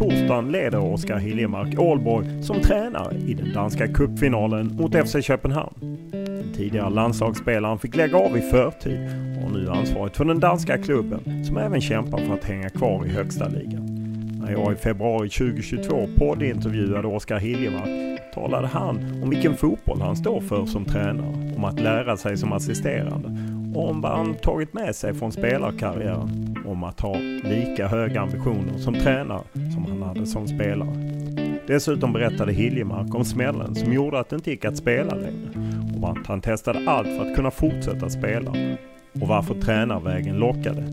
Torsdagen leder Oskar Hiljemark Aalborg som tränare i den danska cupfinalen mot FC Köpenhamn. Den tidigare landslagsspelaren fick lägga av i förtid och har nu ansvaret för den danska klubben som även kämpar för att hänga kvar i högsta ligan. När jag i februari 2022 poddintervjuade Oskar Hiljemark talade han om vilken fotboll han står för som tränare, om att lära sig som assisterande om vad han tagit med sig från spelarkarriären. Om att ha lika höga ambitioner som tränare som han hade som spelare. Dessutom berättade Hiljemark om smällen som gjorde att det inte gick att spela längre. Om att han testade allt för att kunna fortsätta spela. Och varför tränarvägen lockade.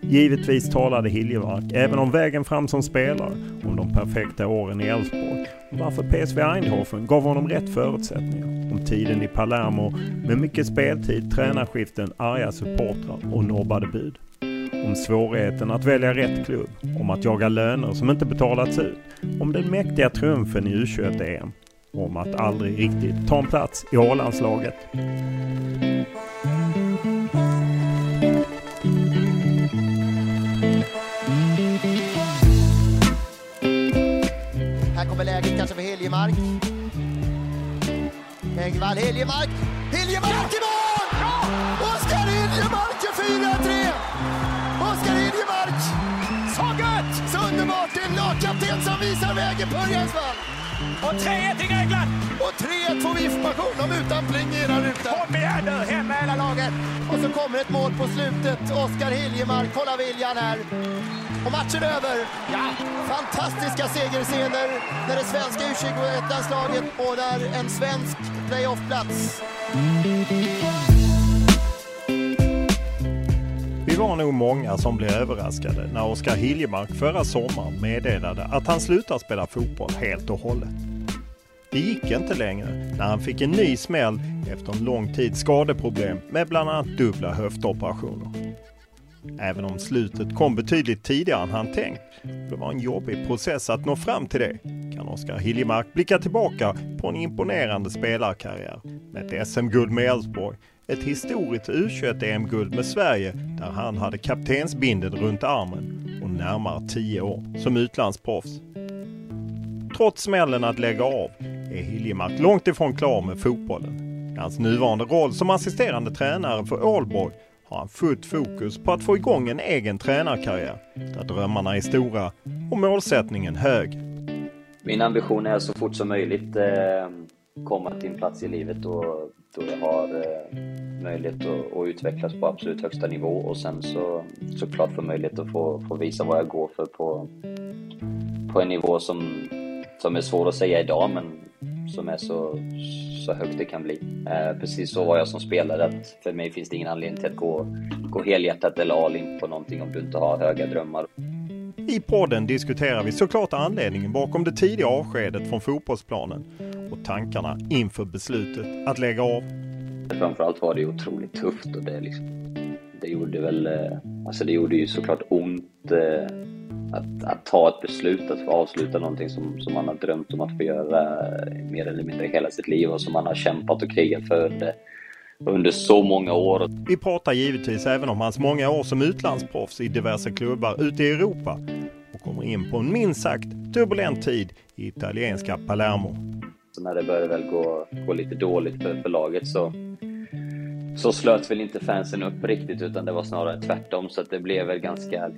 Givetvis talade Hiljemark även om vägen fram som spelare, om de perfekta åren i Elfsborg och varför PSV Eindhoven gav honom rätt förutsättningar. Om tiden i Palermo med mycket speltid, tränarskiften, arga supportrar och nobbade bud. Om svårigheten att välja rätt klubb, om att jaga löner som inte betalats ut, om den mäktiga triumfen i U21-EM om att aldrig riktigt ta en plats i A-landslaget. Hiljemark. Engvall, Hiljemark. Hiljemark i mål! Oskar Hiljemark gör 4-3! Oskar Hiljemark! Så gött! Så underbart! Det är en lagkapten som visar vägen på Örjansvall. Och 3-1 till Grekland! Och 3-1 får vi information om utan pling i era ruta. Kom igen nu, hem med hela laget! Och så kommer ett mål på slutet. Oskar Hiljemark, kolla viljan här. Och matchen över. Ja. Fantastiska segerscener när det svenska U21-landslaget ordnar en svensk playoff-plats. Vi var nog många som blev överraskade när Oskar Hiljemark förra sommaren meddelade att han slutar spela fotboll helt och hållet. Det gick inte längre när han fick en ny smäll efter en lång tids skadeproblem med bland annat dubbla höftoperationer. Även om slutet kom betydligt tidigare än han tänkt och det var en jobbig process att nå fram till det kan Oskar Hiljemark blicka tillbaka på en imponerande spelarkarriär med ett SM-guld med Elfsborg, ett historiskt U21-EM-guld med Sverige där han hade kaptensbindeln runt armen och närmare 10 år som utlandsproffs. Trots smällen att lägga av är Hiljemark långt ifrån klar med fotbollen. I hans nuvarande roll som assisterande tränare för Ålborg har han fullt fokus på att få igång en egen tränarkarriär där drömmarna är stora och målsättningen hög. Min ambition är så fort som möjligt eh, komma till en plats i livet och då jag har eh, möjlighet att, att utvecklas på absolut högsta nivå och sen så såklart få möjlighet att få, få visa vad jag går för på, på en nivå som, som är svår att säga idag men som är så, så högt det kan bli. Eh, precis så var jag som spelare, att för mig finns det ingen anledning till att gå, gå helhjärtat eller all in på någonting om du inte har höga drömmar. I podden diskuterar vi såklart anledningen bakom det tidiga avskedet från fotbollsplanen och tankarna inför beslutet att lägga av. Framförallt var det otroligt tufft och det, liksom, det gjorde väl, eh, alltså det gjorde ju såklart ont eh, att, att ta ett beslut, att få avsluta någonting som, som man har drömt om att få göra eh, mer eller mindre hela sitt liv och som man har kämpat och krigat för under, under så många år. Vi pratar givetvis även om hans många år som utlandsproffs i diverse klubbar ute i Europa och kommer in på en minst sagt turbulent tid i italienska Palermo. Så när det började väl gå, gå lite dåligt för, för laget så, så slöt väl inte fansen upp riktigt utan det var snarare tvärtom så att det blev väl ganska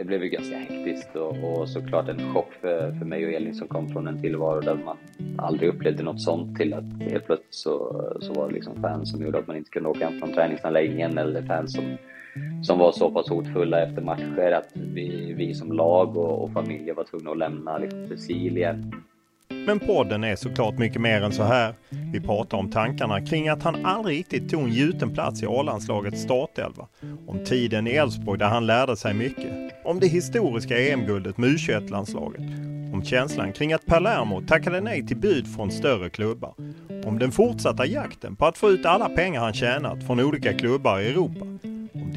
det blev ju ganska hektiskt och, och såklart en chock för, för mig och Elin som kom från en tillvaro där man aldrig upplevde något sånt till att helt plötsligt så, så var det liksom fans som gjorde att man inte kunde åka hem från träningsanläggningen eller fans som, som var så pass hotfulla efter matcher att vi, vi som lag och, och familjer var tvungna att lämna liksom, Sicilien men podden är såklart mycket mer än så här. Vi pratar om tankarna kring att han aldrig riktigt tog en gjuten plats i A-landslagets startelva. Om tiden i Elfsborg där han lärde sig mycket. Om det historiska EM-guldet med U21-landslaget. Om känslan kring att Palermo tackade nej till bud från större klubbar. Om den fortsatta jakten på att få ut alla pengar han tjänat från olika klubbar i Europa.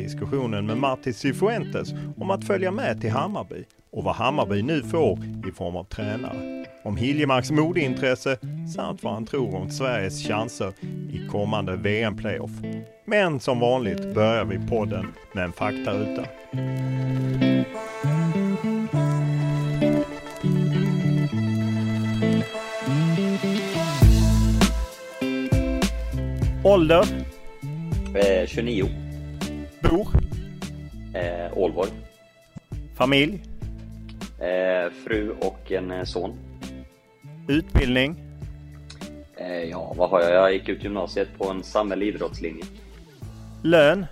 Diskussionen med Martis Cifuentes om att följa med till Hammarby och vad Hammarby nu får i form av tränare. Om Hiljemarks modeintresse samt vad han tror om Sveriges chanser i kommande VM-playoff. Men som vanligt börjar vi podden med en faktaruta. Ålder? Eh, 29. Bor? Eh, Ålborg. Familj? Eh, fru och en eh, son. Utbildning? Eh, ja, vad har jag? Jag gick ut gymnasiet på en samhällelig idrottslinje. Lön?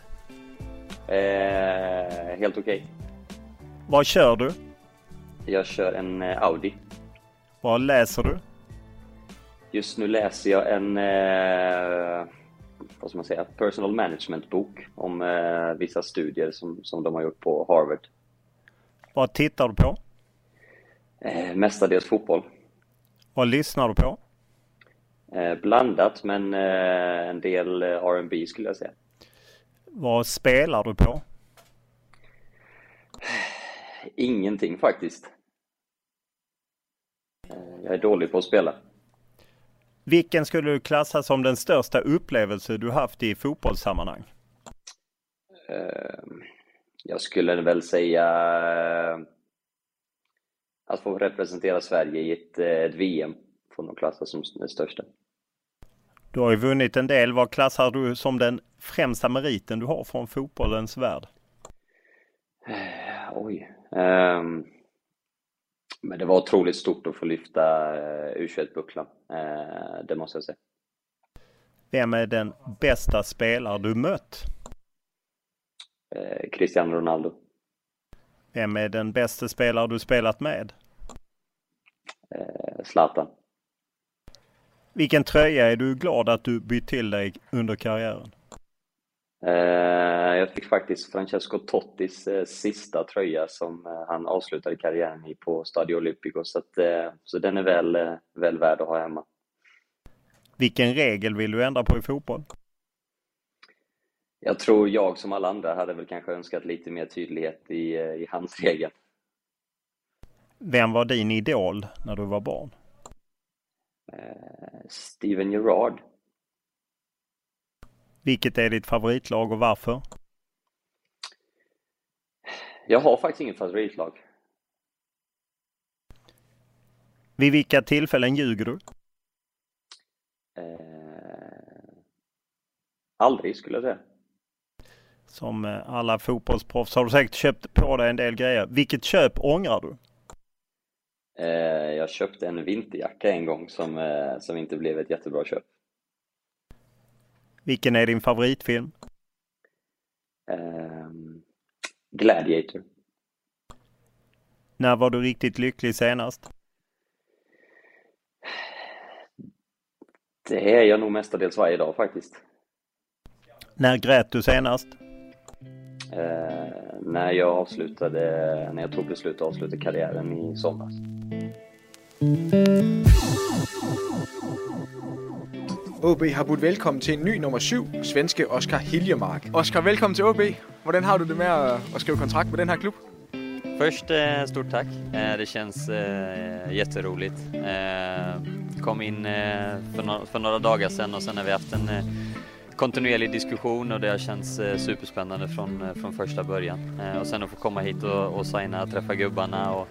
Eh, helt okej. Okay. Vad kör du? Jag kör en eh, Audi. Vad läser du? Just nu läser jag en, eh, vad ska man säga, personal management-bok om eh, vissa studier som, som de har gjort på Harvard. Vad tittar du på? Eh, mestadels fotboll. Vad lyssnar du på? Eh, blandat, men eh, en del eh, R&B skulle jag säga. Vad spelar du på? Ingenting faktiskt. Eh, jag är dålig på att spela. Vilken skulle du klassa som den största upplevelse du haft i fotbollssammanhang? Eh, jag skulle väl säga att få representera Sverige i ett, ett VM får nog klassas som det största. Du har ju vunnit en del. Vad klassar du som den främsta meriten du har från fotbollens värld? Oj. Um, men det var otroligt stort att få lyfta uh, U21-bucklan. Uh, det måste jag säga. Vem är den bästa spelare du mött? Uh, Cristiano Ronaldo. Vem är den bästa spelare du spelat med? Zlatan. Vilken tröja är du glad att du bytt till dig under karriären? Eh, jag fick faktiskt Francesco Tottis eh, sista tröja som eh, han avslutade karriären i på Stadio Olimpico. Så, att, så den är väl, väl värd att ha hemma. Vilken regel vill du ändra på i fotboll? Jag tror jag som alla andra hade väl kanske önskat lite mer tydlighet i, i handsregeln. Vem var din idol när du var barn? Steven Gerrard. Vilket är ditt favoritlag och varför? Jag har faktiskt inget favoritlag. Vid vilka tillfällen ljuger du? Eh, aldrig skulle jag säga. Som eh, alla fotbollsproffs har du säkert köpt på dig en del grejer. Vilket köp ångrar du? Eh, jag köpte en vinterjacka en gång som, eh, som inte blev ett jättebra köp. Vilken är din favoritfilm? Eh, Gladiator. När var du riktigt lycklig senast? Det är jag nog mestadels varje dag faktiskt. När grät du senast? Eh, när jag avslutade, när jag tog beslutet att avsluta karriären i somras. OB har budt velkommen til en ny nummer 7, svenske Oskar Hiljemark. Oskar, velkommen til OB. Hvordan har du det med at skrive kontrakt med den här klub? Först eh, stort tack. Eh, det känns eh, jätteroligt. Eh, kom in eh, för, no för, några dagar sedan och sen har vi haft en eh, kontinuerlig diskussion och det har känts eh, superspännande från, eh, från första början. Eh, och sen att få komma hit och, och signa, träffa gubbarna och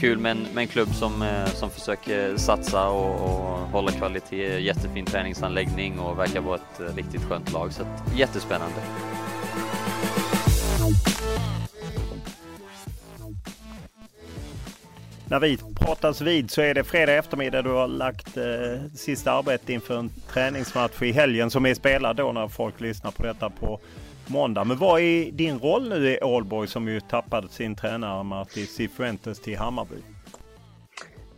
kul med en, med en klubb som, som försöker satsa och, och hålla kvalitet, jättefin träningsanläggning och verkar vara ett riktigt skönt lag. Så jättespännande. När vi pratas vid så är det fredag eftermiddag. Du har lagt eh, sista arbetet inför en träningsmatch i helgen som är spelad då när folk lyssnar på detta på måndag. Men vad är din roll nu i Ålborg som ju tappade sin tränare Martin Cifuentes till Hammarby?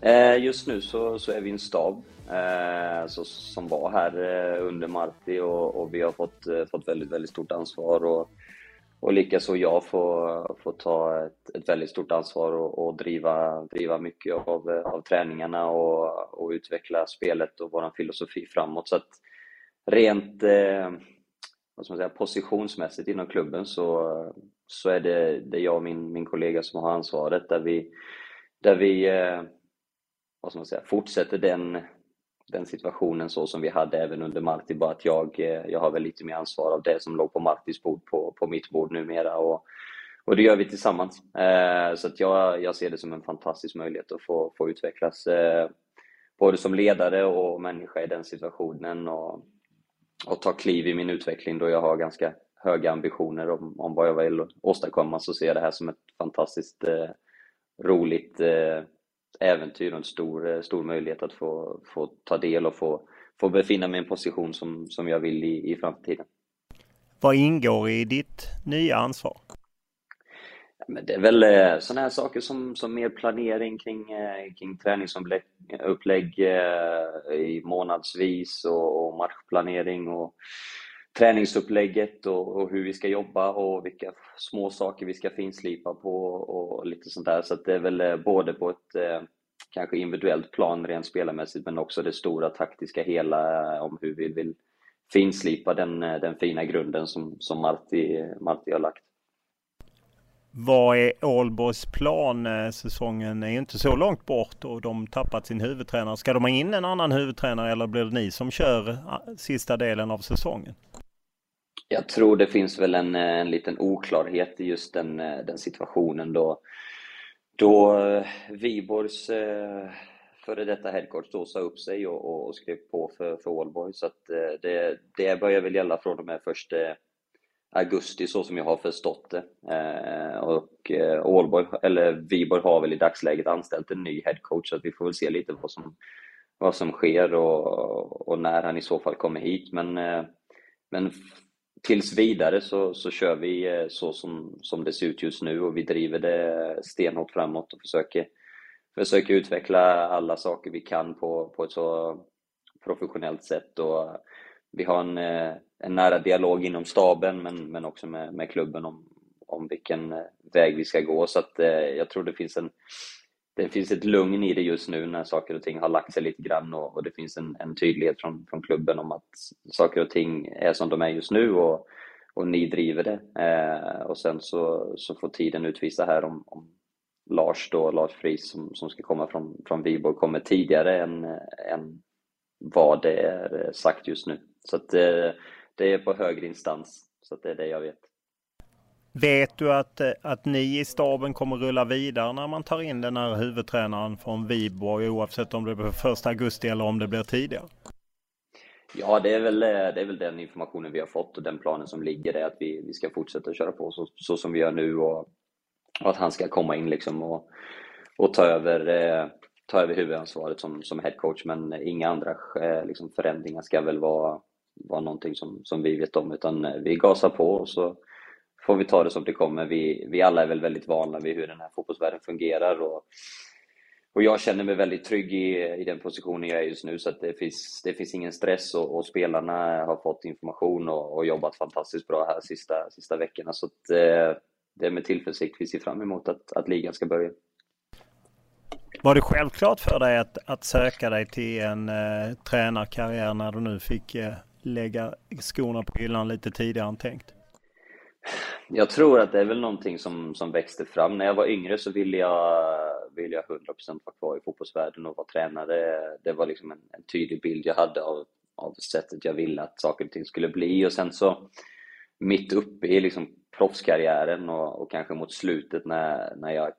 Eh, just nu så, så är vi en stab eh, så, som var här eh, under Marti och, och, vi har fått, eh, fått väldigt, väldigt stort ansvar. Och, och likaså jag får, får ta ett, ett väldigt stort ansvar och, och, driva, driva mycket av, av träningarna och, och utveckla spelet och vår filosofi framåt. Så att rent eh, vad ska man säga, positionsmässigt inom klubben så, så är det, det jag och min, min kollega som har ansvaret där vi, där vi eh, vad ska man säga, fortsätter den, den situationen så som vi hade även under Marti, bara att jag, eh, jag har väl lite mer ansvar av det som låg på Martis bord på, på mitt bord numera. Och, och det gör vi tillsammans. Eh, så att jag, jag ser det som en fantastisk möjlighet att få, få utvecklas eh, både som ledare och människa i den situationen och, och ta kliv i min utveckling då jag har ganska höga ambitioner om, om vad jag vill åstadkomma så ser jag det här som ett fantastiskt eh, roligt eh, äventyr och en stor, eh, stor möjlighet att få, få ta del och få, få befinna mig i en position som, som jag vill i, i framtiden. Vad ingår i ditt nya ansvar? Men det är väl eh, sådana här saker som, som mer planering kring, eh, kring träningsupplägg i månadsvis och, och matchplanering och träningsupplägget och, och, hur vi ska jobba och vilka små saker vi ska finslipa på och lite sånt där. Så det är väl eh, både på ett eh, kanske individuellt plan rent spelarmässigt men också det stora taktiska hela eh, om hur vi vill finslipa den, eh, den fina grunden som, som Marti, Marti har lagt. Vad är Ålborgs plan? Säsongen är ju inte så långt bort och de tappat sin huvudtränare. Ska de ha in en annan huvudtränare eller blir det ni som kör sista delen av säsongen? Jag tror det finns väl en, eh, en liten oklarhet i just den, eh, den situationen då, då eh, Viborgs före detta headcoach då sa upp sig och, och, skrev på för, för Ålborg. Så att det, det börjar väl gälla från och med första augusti så som jag har förstått det. och Allboy, eller Viborg har väl i dagsläget anställt en ny headcoach så att vi får väl se lite vad som, vad som sker och, och när han i så fall kommer hit. Men, men tills vidare så, så kör vi eh, så som, som det ser ut just nu och vi driver det stenhårt framåt och försöker, försöker utveckla alla saker vi kan på, på ett så professionellt sätt. Och eh, vi har en, eh, en nära dialog inom staben men, men också med, med klubben om, om vilken väg vi ska gå. Så att, jag tror det finns en det finns ett lugn i det just nu när saker och ting har lagt sig lite grann och, och det finns en, en, tydlighet från, från klubben om att saker och ting är som de är just nu och, och ni driver det. Eh, och sen så, så får tiden utvisa här om, om Lars då, Lars Friis som, som ska komma från, från Viborg kommer tidigare än, än vad det är eh, sagt just nu. Så att det, eh, det är på högre instans, så att det är det jag vet. Vet du att, eh, att ni i staben kommer rulla vidare när man tar in den här huvudtränaren från Viborg oavsett om det blir första augusti eller om det blir tidigare? Ja, det är, väl, eh, det är väl den informationen vi har fått och den planen som ligger är att vi, vi ska fortsätta köra på så, så som vi gör nu och, och, att han ska komma in liksom och, och ta, över, eh, ta över huvudansvaret som, som headcoach men inga andra eh, liksom förändringar ska väl vara, vara någonting som, som vi vet om utan eh, vi gasar på och så får vi ta det som det kommer. Vi, vi alla är väl väldigt vana vid hur den här fotbollsvärlden fungerar och och jag känner mig väldigt trygg i, i den positionen jag är just nu så att det finns, det finns ingen stress och, och spelarna har fått information och, och, jobbat fantastiskt bra här sista, sista veckorna så att eh, det är med tillförsikt vi ser fram emot att, att ligan ska börja. Var det självklart för dig att, att söka dig till en eh, tränarkarriär när du nu fick eh, lägga skorna på hyllan lite tidigare än tänkt? Jag tror att det är väl någonting som, som växte fram. När jag var yngre så ville jag, ville jag 100% vara kvar i fotbollsvärlden och vara tränare. Det var liksom en, en tydlig bild jag hade av, av sättet jag ville att saker och ting skulle bli. Och sen så mitt uppe i liksom proffskarriären och, och kanske mot slutet när, när jag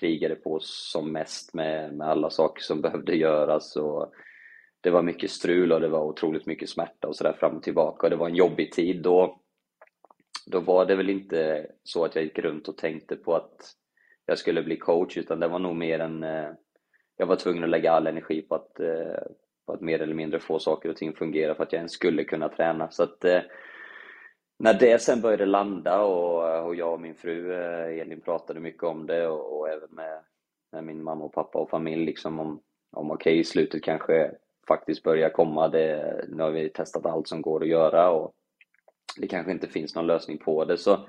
krigade på som mest med, med alla saker som behövde göras. Och det var mycket strul och det var otroligt mycket smärta och sådär fram och tillbaka. Och det var en jobbig tid. Då, då var det väl inte så att jag gick runt och tänkte på att jag skulle bli coach, utan det var nog mer en... Eh, jag var tvungen att lägga all energi på att, eh, på att mer eller mindre få saker och ting fungera för att jag ens skulle kunna träna. Så att eh, när det sen började landa och, och jag och min fru Elin pratade mycket om det och, och även med, med, min mamma och pappa och familj liksom om, om okej, okay, slutet kanske faktiskt börjar komma. Det, nu har vi testat allt som går att göra och det kanske inte finns någon lösning på det. Så,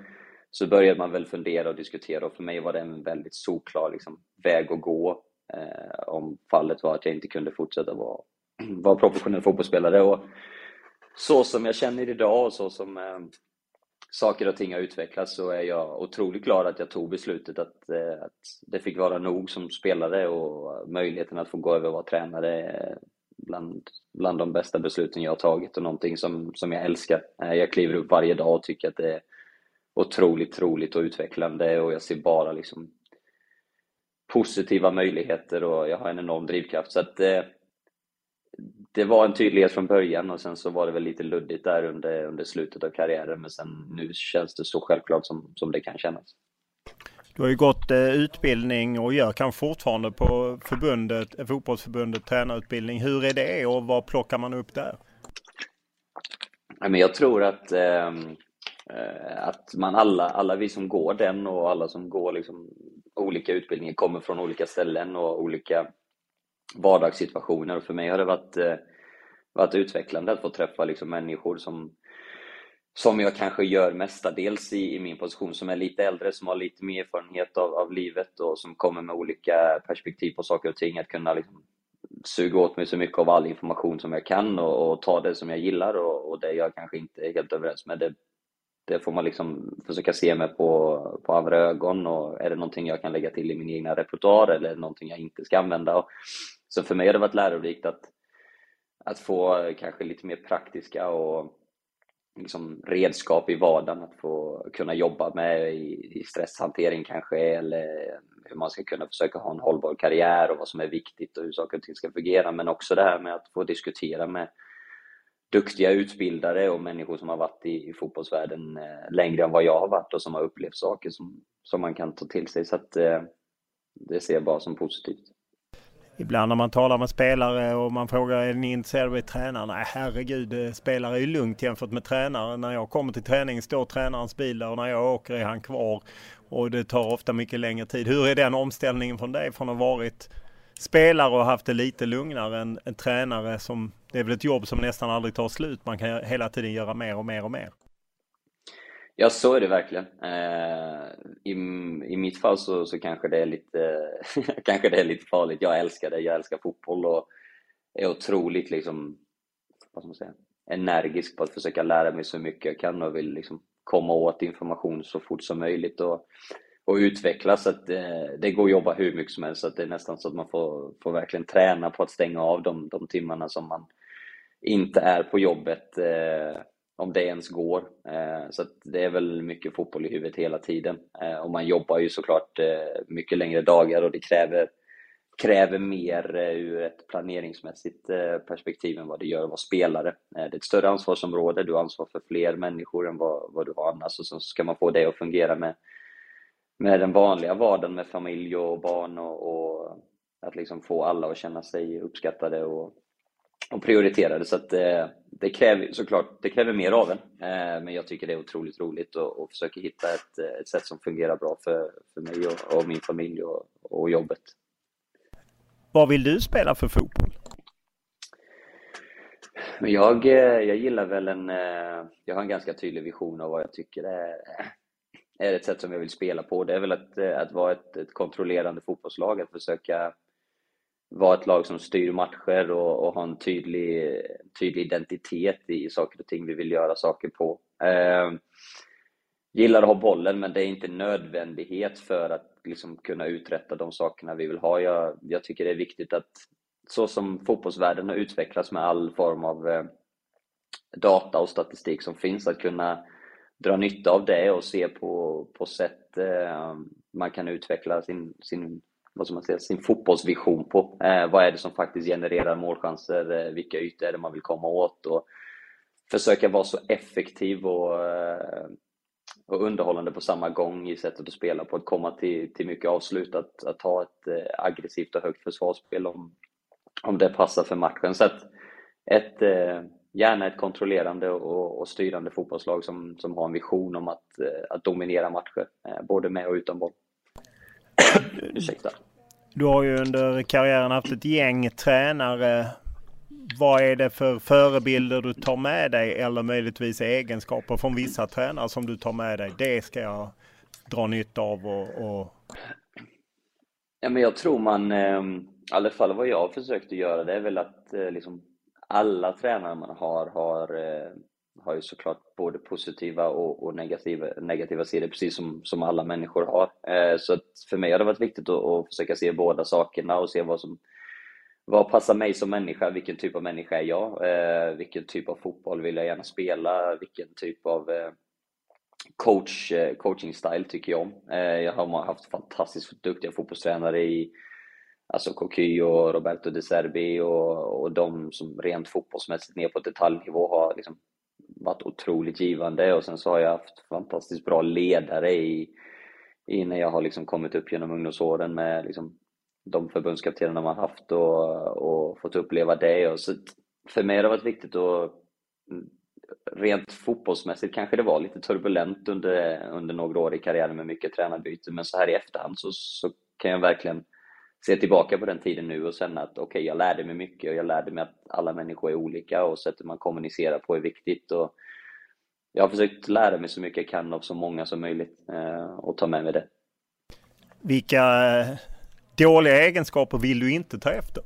så började man väl fundera och diskutera och för mig var det en väldigt solklar liksom, väg att gå eh, om fallet var att jag inte kunde fortsätta vara, vara professionell fotbollsspelare. Och så som jag känner idag och så som eh, saker och ting har utvecklats så är jag otroligt glad att jag tog beslutet att, eh, att det fick vara nog som spelare och möjligheten att få gå över och vara tränare eh, bland, bland de bästa besluten jag har tagit och någonting som, som jag älskar. Eh, jag kliver upp varje dag och tycker att det är otroligt roligt och utvecklande och jag ser bara liksom positiva möjligheter och jag har en enorm drivkraft. Så att det, eh, det var en tydlighet från början och sen så var det väl lite luddigt där under, under slutet av karriären men sen nu känns det så självklart som, som det kan kännas. Du har ju gått eh, utbildning och gör kanske fortfarande på förbundet, eh, fotbollsförbundet tränarutbildning. Hur är det och vad plockar man upp där? Men jag tror att, ehm, eh, att man alla, alla vi som går den och alla som går liksom olika utbildningar kommer från olika ställen och olika vardagssituationer. Och för mig har det varit, eh, varit utvecklande att få träffa liksom människor som som jag kanske gör mestadels i, i min position, som är lite äldre, som har lite mer erfarenhet av, av livet och som kommer med olika perspektiv på saker och ting. Att kunna liksom suga åt mig så mycket av all information som jag kan och, och ta det som jag gillar och, och det jag kanske inte är helt överens med, det, det får man liksom försöka se med på, på andra ögon och är det någonting jag kan lägga till i min egna repertoar eller någonting jag inte ska använda? Och, så för mig har det varit lärorikt att, att få kanske lite mer praktiska och liksom redskap i vardagen att få kunna jobba med i, i stresshantering kanske eller hur man ska kunna försöka ha en hållbar karriär och vad som är viktigt och hur saker och ting ska fungera men också det här med att få diskutera med duktiga utbildare och människor som har varit i, i fotbollsvärlden eh, längre än vad jag har varit och som har upplevt saker som, som man kan ta till sig så att eh, det ser jag bara som positivt. Ibland när man talar med spelare och man frågar är ni intresserade av tränare? Nej herregud, eh, spelare är ju lugnt jämfört med tränare. När jag kommer till träning står tränarens bil där och när jag åker är han kvar. Och det tar ofta mycket längre tid. Hur är den omställningen från dig från att ha varit spelare och haft det lite lugnare än en tränare som, det är väl ett jobb som nästan aldrig tar slut. Man kan hela tiden göra mer och mer och mer. Ja, så är det verkligen. Eh, i, I mitt fall så, så kanske, det är lite, kanske det är lite farligt. Jag älskar det, jag älskar fotboll och är otroligt liksom, vad ska man säga, energisk på att försöka lära mig så mycket jag kan och vill liksom komma åt information så fort som möjligt och, och utvecklas. Så att, eh, det går att jobba hur mycket som helst, så att det är nästan så att man får, får verkligen träna på att stänga av de, de timmarna som man inte är på jobbet. Eh, om det ens går. Eh, så det är väl mycket fotboll i huvudet hela tiden. Eh, och man jobbar ju såklart eh, mycket längre dagar och det kräver, kräver mer ur ett planeringsmässigt perspektiv än vad det gör att vara spelare. Det är ett större ansvarsområde, du har ansvar för fler människor än vad, vad du har annars och så ska man få det att fungera med, med den vanliga vardagen med familj och barn och, och att liksom få alla att känna sig uppskattade och och prioriterade. Så att, eh, det kräver såklart det kräver mer av en. Eh, men jag tycker det är otroligt roligt och, och försöker hitta ett, ett sätt som fungerar bra för, för mig och, och min familj och, och jobbet. Vad vill du spela för fotboll? Jag, eh, jag gillar väl en... Eh, jag har en ganska tydlig vision av vad jag tycker är, är ett sätt som jag vill spela på. Det är väl att, eh, att vara ett, ett kontrollerande fotbollslag, att försöka vara ett lag som styr matcher och, och ha en tydlig, tydlig identitet i saker och ting vi vill göra saker på. Eh, gillar att ha bollen, men det är inte nödvändighet för att liksom kunna uträtta de sakerna vi vill ha. Jag, jag tycker det är viktigt att så som fotbollsvärlden har utvecklats med all form av eh, data och statistik som finns, att kunna dra nytta av det och se på, på sätt eh, man kan utveckla sin, sin, vad ska man säga, sin fotbollsvision på. Eh, vad är det som faktiskt genererar målchanser? Eh, vilka ytor är det man vill komma åt? Och försöka vara så effektiv och, eh, och underhållande på samma gång i sättet att spela på, att komma till, till mycket avslut, att, att ha ett eh, aggressivt och högt försvarsspel om, om det passar för matchen. Så att ett, eh, gärna ett kontrollerande och, och, styrande fotbollslag som, som har en vision om att, eh, att dominera matcher, eh, både med och utan boll. Ursäkta. Du har ju under karriären haft ett gäng tränare. Vad är det för förebilder du tar med dig eller möjligtvis egenskaper från vissa tränare som du tar med dig? Det ska jag dra nytta av och... och... Ja, men jag tror man, ehm, i alla fall vad jag har försökt att göra, det är väl att eh, liksom, alla tränare man har, har, eh, har ju såklart både positiva och, och negativa, negativa sidor, precis som, som alla människor har. Eh, så för mig har det varit viktigt att, att försöka se båda sakerna och se vad som vad passar mig som människa? Vilken typ av människa är jag? Eh, vilken typ av fotboll vill jag gärna spela? Vilken typ av eh, coach, eh, coaching style tycker jag om? jag har haft fantastiskt duktiga fotbollstränare i Alltså Cocu och Roberto De Serbi och, och de som rent fotbollsmässigt ner på detaljnivå har liksom varit otroligt givande och sen så har jag haft fantastiskt bra ledare i, i när jag har liksom kommit upp genom ungdomsåren med liksom de förbundskaptenerna man haft och, och fått uppleva det. Och så för mig har det varit viktigt att mm, rent fotbollsmässigt kanske det var lite turbulent under, under några år i karriären med mycket tränarbyte men så här i efterhand så, så kan jag verkligen se tillbaka på den tiden nu och känna att okej, okay, jag lärde mig mycket och jag lärde mig att alla människor är olika och sättet man kommunicerar på är viktigt. Och jag har försökt lära mig så mycket jag kan av så många som möjligt eh, och ta med mig det. Vilka eh, dåliga egenskaper vill du inte ta efter?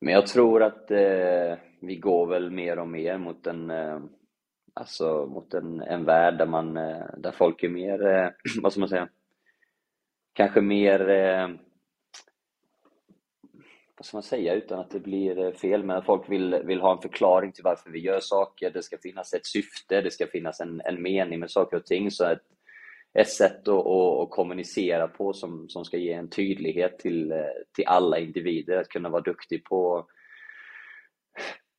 Men jag tror att eh, vi går väl mer och mer mot en, eh, alltså mot en, en värld där man, eh, där folk är mer, eh, vad ska man säga, kanske mer eh, vad ska man säga utan att det blir eh, fel, men folk vill, vill ha en förklaring till varför vi gör saker. Det ska finnas ett syfte, det ska finnas en, en mening med saker och ting. Så ett, ett sätt att, att, att kommunicera på som, som ska ge en tydlighet till, eh, till alla individer. Att kunna vara duktig på,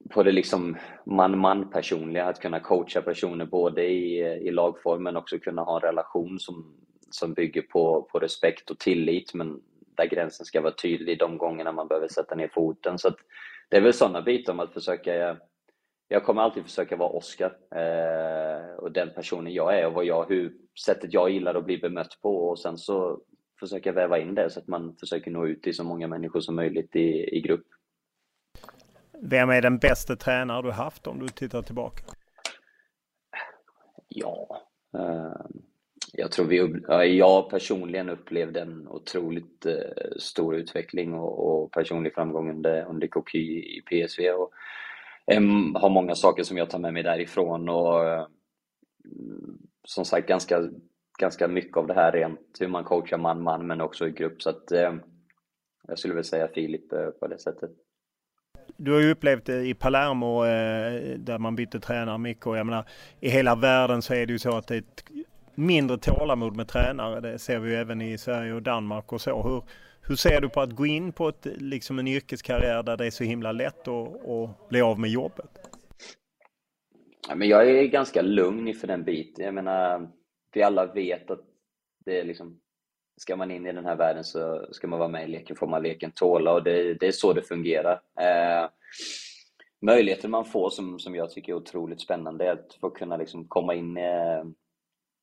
på det liksom man-man personliga, att kunna coacha personer både i, i lagform men också kunna ha en relation som, som bygger på, på respekt och tillit men där gränsen ska vara tydlig de gångerna man behöver sätta ner foten. Så det är väl sådana bitar om att försöka jag kommer alltid försöka vara Oscar eh, och den personen jag är och vad jag, hur, sättet jag gillar att bli bemött på och sen så försöka väva in det så att man försöker nå ut till så många människor som möjligt i, i grupp. Vem är den bästa tränare du haft om du tittar tillbaka? Ja, eh, jag tror vi, jag personligen upplevde en otroligt eh, stor utveckling och, och personlig framgång under, under KQ i PSV. Och, um, har många saker som jag tar med mig därifrån och mm, som sagt ganska, ganska mycket av det här rent hur man coachar man-man men också i grupp. Så att jag skulle väl säga Filip eh, på det sättet. Du har ju upplevt det i Palermo eh, där man bytte tränare mycket och jag menar i hela världen så är det ju så att det är ett mindre tålamod med tränare. Det ser vi ju även i Sverige och Danmark och så. Hur, hur ser du på att gå in på ett, liksom en yrkeskarriär där det är så himla lätt att, att bli av med jobbet? Ja, men jag är ganska lugn inför den biten. Jag menar, vi alla vet att det är liksom, ska man in i den här världen så ska man vara med i leken, får man leken tåla och det, det är så det fungerar. Eh, möjligheten man får som, som jag tycker är otroligt spännande är att få kunna liksom komma in eh,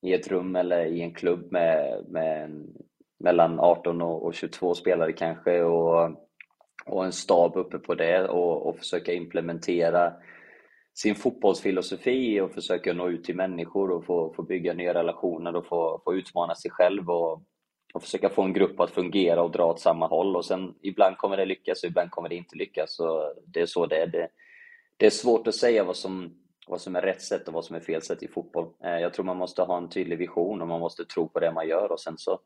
i ett rum eller i en klubb med, med en mellan 18 och 22 spelare kanske och, och en stab uppe på det och, och försöka implementera sin fotbollsfilosofi och försöka nå ut till människor och få, få bygga nya relationer och få, få utmana sig själv och, och försöka få en grupp att fungera och dra åt samma håll. Och sen ibland kommer det lyckas och ibland kommer det inte lyckas. Så det är så det är. Det, det är svårt att säga vad som, vad som är rätt sätt och vad som är fel sätt i fotboll. Eh, jag tror man måste ha en tydlig vision och man måste tro på det man gör och sen så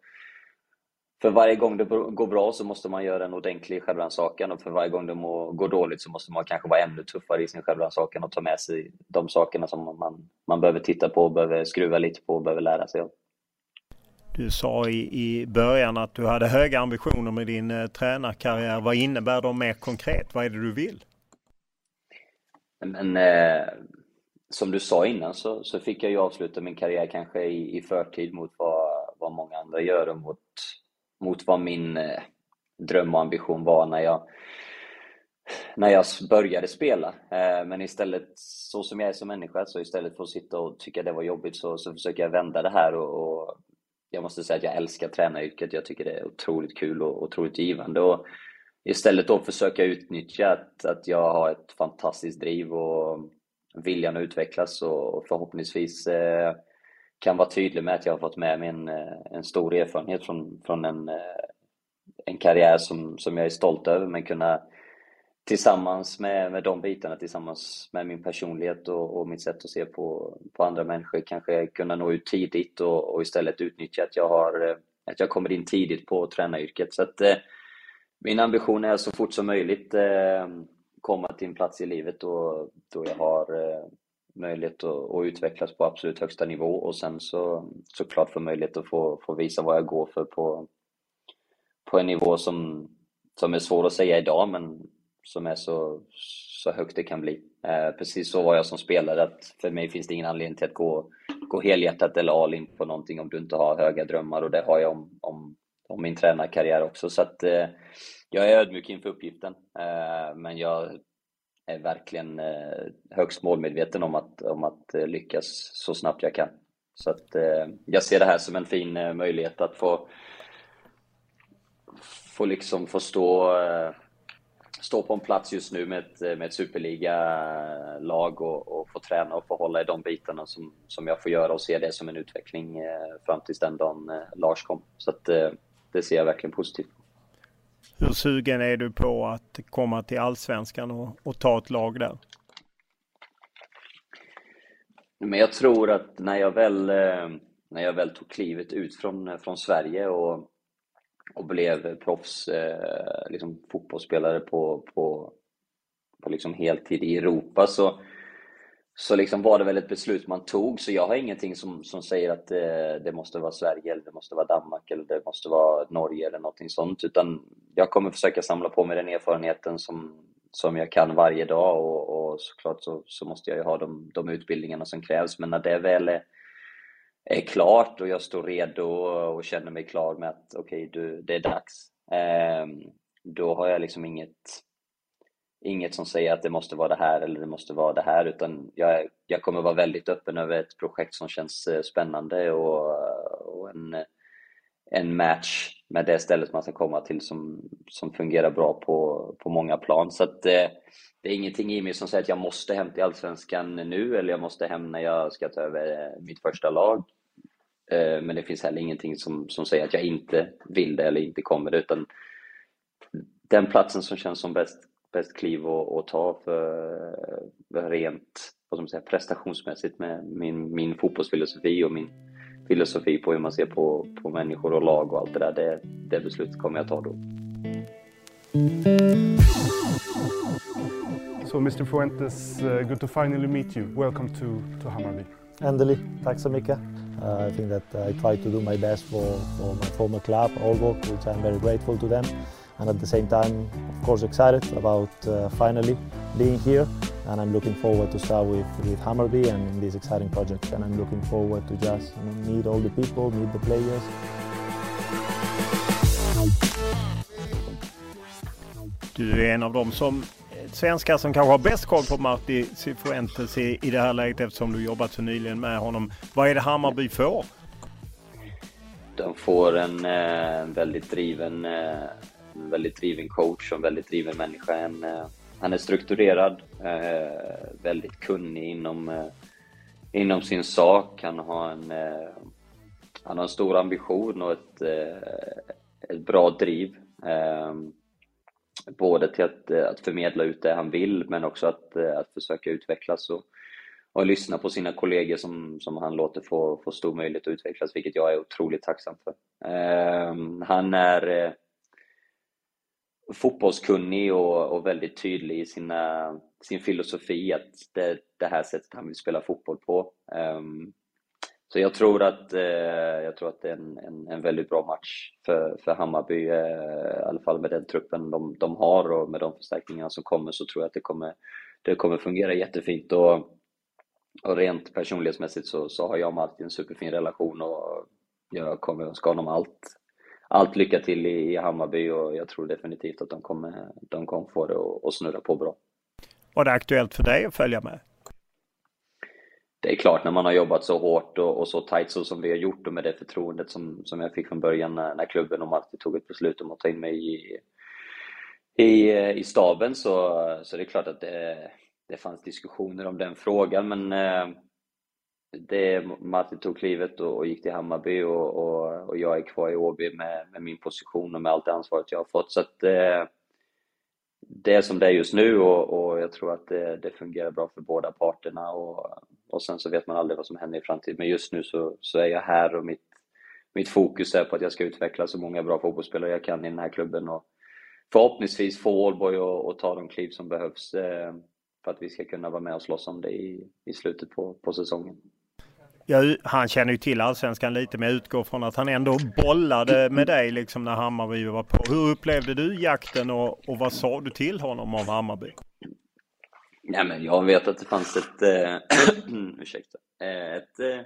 för varje gång det går bra så måste man göra en ordentlig självrannsakan och för varje gång det går dåligt så måste man kanske vara ännu tuffare i sin självrannsakan och ta med sig de sakerna som man, man behöver titta på, behöver skruva lite på och behöver lära sig av. Du sa i, i början att du hade höga ambitioner med din eh, tränarkarriär. Vad innebär de mer konkret? Vad är det du vill? Men, eh, som du sa innan så, så fick jag ju avsluta min karriär kanske i, i förtid mot vad, vad många andra gör och mot, mot vad min eh, dröm och ambition var när jag, när jag började spela. Eh, men istället, så som jag är som människa, så istället för att sitta och tycka det var jobbigt så, så försöker jag vända det här och, och jag måste säga att jag älskar tränaryrket. Jag tycker det är otroligt kul och otroligt givande. Och istället då försöka utnyttja att, att jag har ett fantastiskt driv och viljan att utvecklas och förhoppningsvis eh, kan vara tydlig med att jag har fått med mig en, eh, en stor erfarenhet från, från en, eh, en karriär som, som jag är stolt över, men kunna tillsammans med, med de bitarna, tillsammans med min personlighet och, och mitt sätt att se på, på andra människor, kanske kunna nå ut tidigt och, och istället utnyttja att jag, har, att jag kommer in tidigt på tränaryrket. Så att, eh, min ambition är så fort som möjligt eh, komma till en plats i livet då, då jag har eh, möjlighet att, att, utvecklas på absolut högsta nivå och sen så såklart få möjlighet att få, få visa vad jag går för på, på en nivå som, som är svår att säga idag men som är så, så högt det kan bli. Eh, precis så var jag som spelare, att för mig finns det ingen anledning till att gå, gå helhjärtat eller all in på någonting om du inte har höga drömmar och det har jag om, om, om min tränarkarriär också. Så att eh, jag är ödmjuk inför uppgiften, eh, men jag är verkligen eh, högst målmedveten om att, om att eh, lyckas så snabbt jag kan. Så att eh, jag ser det här som en fin eh, möjlighet att få, få liksom få stå eh, stå på en plats just nu med ett, eh, med ett superliga-lag och, och få träna och få hålla i de bitarna som, som jag får göra och se det som en utveckling eh, fram tills den dagen eh, Lars kom. Så att, eh, det ser jag verkligen positivt på. Hur sugen är du på att komma till Allsvenskan och, och ta ett lag där? Men jag tror att när jag väl, när jag väl tog klivet ut från, från Sverige och och blev proffs eh, liksom fotbollsspelare på, på, på liksom heltid i Europa så, så liksom var det väl ett beslut man tog. Så jag har ingenting som, som säger att det, det måste vara Sverige, eller det måste vara Danmark eller det måste vara Norge eller någonting sånt. Utan jag kommer försöka samla på mig den erfarenheten som, som jag kan varje dag och, och såklart så, så måste jag ju ha de, de utbildningarna som krävs. Men när det väl är är klart och jag står redo och känner mig klar med att okej, okay, det är dags. Eh, då har jag liksom inget, inget som säger att det måste vara det här eller det måste vara det här, utan jag, jag kommer vara väldigt öppen över ett projekt som känns eh, spännande och, och en, en match med det stället man ska komma till som, som fungerar bra på, på många plan. Så att, eh, det är ingenting i mig som säger att jag måste hem till Allsvenskan nu eller jag måste hem när jag ska ta över eh, mitt första lag. Eh, men det finns heller ingenting som, som säger att jag inte vill det eller inte kommer det, utan den platsen som känns som bäst, bäst kliv att ta för, för rent vad man säga, prestationsmässigt med min, min fotbollsfilosofi och min filosofi på hur man ser på, på människor och lag och allt det där, det, det beslutet kommer jag ta då. So Mr Fuentes, uh, good to finally meet you. Welcome to, to Hammarby. Äntligen, tack så mycket. Uh, I think that I try to do my best for, for my former club, Aalborg, which I'm very grateful to them. And at the same time, course, excited about uh, finally being here. And I'm looking forward to start with, with Hammerby and in this exciting project. And I'm looking forward to just you know, meet all the people, meet the players. Du är en av dem som svenskar som kanske har bäst koll på Marti Cifuentes i, i det här läget eftersom du jobbat så nyligen med honom. Vad är det Hammarby får? de får en eh, väldigt driven eh, en väldigt driven coach och en väldigt driven människa. En, eh, han är strukturerad, eh, väldigt kunnig inom, eh, inom sin sak. Han har en, eh, han har en stor ambition och ett, eh, ett bra driv. Eh, både till att, att förmedla ut det han vill, men också att, att försöka utvecklas och, och lyssna på sina kollegor som, som han låter få, få stor möjlighet att utvecklas, vilket jag är otroligt tacksam för. han är fotbollskunnig och, och väldigt tydlig i sina, sin filosofi att det det här sättet han vill spela fotboll på. Um, så jag tror att, uh, jag tror att det är en, en, en, väldigt bra match för, för Hammarby, uh, i alla fall med den truppen de, de har och med de förstärkningar som kommer så tror jag att det kommer, det kommer fungera jättefint. Och, och rent personlighetsmässigt så, så har jag och Martin en superfin relation och jag kommer önska honom allt allt lycka till i, Hammarby och jag tror definitivt att de kommer, de kommer få det att snurra på bra. Var det aktuellt för dig att följa med? Det är klart, när man har jobbat så hårt och, och så tajt så som vi har gjort och med det förtroendet som, som jag fick från början när, när klubben och Marti tog ett beslut om att ta in mig i, i, i staben så, så det är klart att det, det fanns diskussioner om den frågan men eh, det, Martin tog klivet och, och gick till Hammarby och, och, och, jag är kvar i Åby med, med, min position och med allt det ansvaret jag har fått. Så att, eh, det är som det är just nu och, och jag tror att det, det, fungerar bra för båda parterna och, och sen så vet man aldrig vad som händer i framtiden. Men just nu så, så är jag här och mitt, mitt fokus är på att jag ska utveckla så många bra fotbollsspelare jag kan i den här klubben och förhoppningsvis få Ålborg att ta de kliv som behövs eh, för att vi ska kunna vara med och slåss om det i, i slutet på, på säsongen. Ja, han känner ju till allsvenskan lite men jag utgår från att han ändå bollade med dig liksom när Hammarby var på. Hur upplevde du jakten och, och vad sa du till honom om Hammarby? Ja, men jag vet att det fanns ett, äh, ursäkta, ett, äh,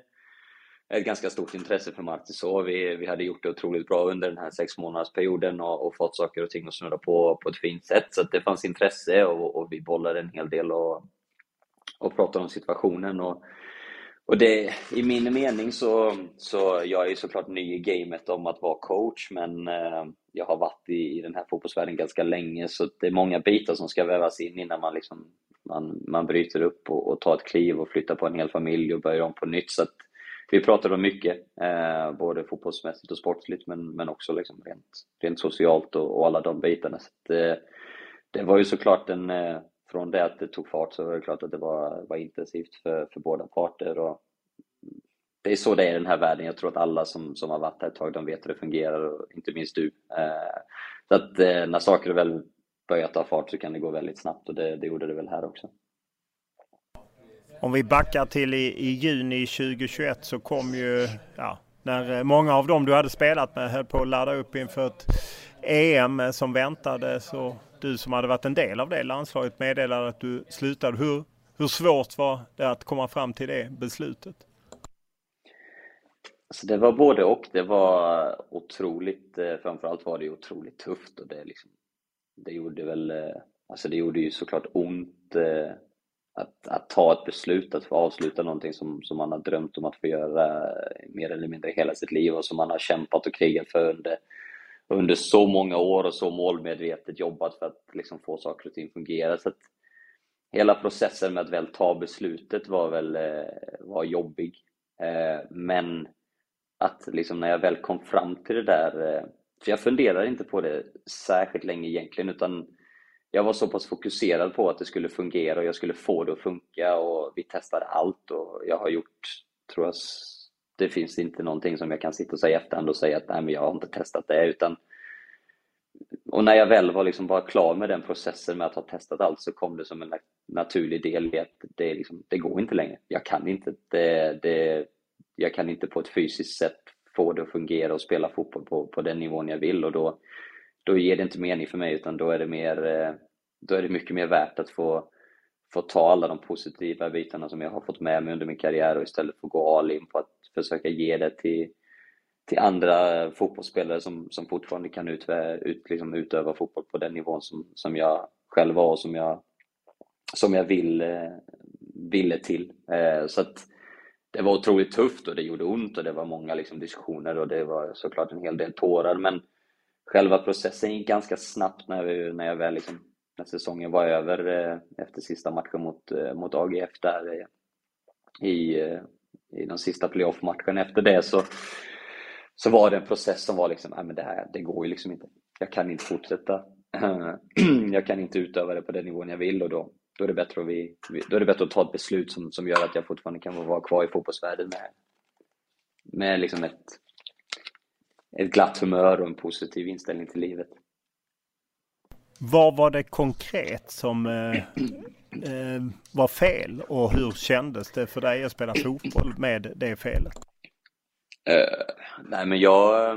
ett ganska stort intresse för Marti så. Vi, vi hade gjort det otroligt bra under den här sex månadersperioden och, och fått saker och ting att snurra på på ett fint sätt. Så det fanns intresse och, och vi bollade en hel del och, och pratade om situationen. Och, och det, i min mening så, så jag är såklart ny i gamet om att vara coach, men eh, jag har varit i, i den här fotbollsvärlden ganska länge, så det är många bitar som ska vävas in innan man, liksom, man, man bryter upp och, och tar ett kliv och flyttar på en hel familj och börjar om på nytt. Så vi pratade om mycket, eh, både fotbollsmässigt och sportsligt, men, men också liksom rent, rent socialt och, och alla de bitarna. Så det, eh, det var ju såklart en eh, från det att det tog fart så var det klart att det var, var intensivt för, för båda parter. Och det är så det är i den här världen. Jag tror att alla som, som har varit här ett tag, de vet hur det fungerar och inte minst du. Eh, så att eh, när saker väl börjar ta fart så kan det gå väldigt snabbt och det, det gjorde det väl här också. Om vi backar till i, i juni 2021 så kom ju, ja, när eh, många av dem du hade spelat med höll på att ladda upp inför ett EM som väntade så du som hade varit en del av det landslaget meddelade att du slutade. Hur, hur svårt var det att komma fram till det beslutet? Så det var både och. Det var otroligt, eh, framförallt var det otroligt tufft och det, liksom, det gjorde väl, eh, alltså det gjorde ju såklart ont att, att ta ett beslut, att få avsluta någonting som, som man har drömt om att få göra mer eller mindre hela sitt liv och som man har kämpat och krigat för under under så många år och så målmedvetet jobbat för att liksom få saker och ting fungera. Så att hela processen med att väl ta beslutet var väl eh, var jobbig. Eh, men att liksom när jag väl kom fram till det där, eh, för jag funderade inte på det särskilt länge egentligen, utan jag var så pass fokuserad på att det skulle fungera och jag skulle få det att funka och vi testade allt och jag har gjort, tror jag, det finns inte någonting som jag kan sitta och säga i efterhand och säga att nej men jag har inte testat det utan och när jag väl var liksom bara klar med den processen med att ha testat allt så kom det som en naturlig del i att det, liksom, det går inte längre. Jag kan inte, det, det, jag kan inte på ett fysiskt sätt få det att fungera och spela fotboll på, på den nivån jag vill och då, då ger det inte mening för mig utan då är det, mer, eh, då är det mycket mer värt att få, få ta alla de positiva bitarna som jag har fått med mig under min karriär och istället få gå all in på att försöka ge det till, till andra fotbollsspelare som, som fortfarande kan utöva, ut, liksom utöva fotboll på den nivån som, som jag själv var och som jag, som jag vill, eh, ville till. Eh, så att det var otroligt tufft och det gjorde ont och det var många liksom, diskussioner och det var såklart en hel del tårar. Men själva processen gick ganska snabbt när, vi, när jag väl liksom, när säsongen var över eh, efter sista matchen mot, eh, mot AGF där eh, i, i den sista playoff-matchen. Efter det så, så var det en process som var liksom, nej men det här, det går ju liksom inte. Jag kan inte fortsätta. jag kan inte utöva det på den nivån jag vill och då, då är det bättre att, vi, då är det bättre att ta ett beslut som, som gör att jag fortfarande kan vara kvar i fotbollsvärlden med, med liksom ett, ett glatt humör och en positiv inställning till livet. Vad var det konkret som eh, eh, var fel och hur kändes det för dig att spela fotboll med det felet? Uh, nej men jag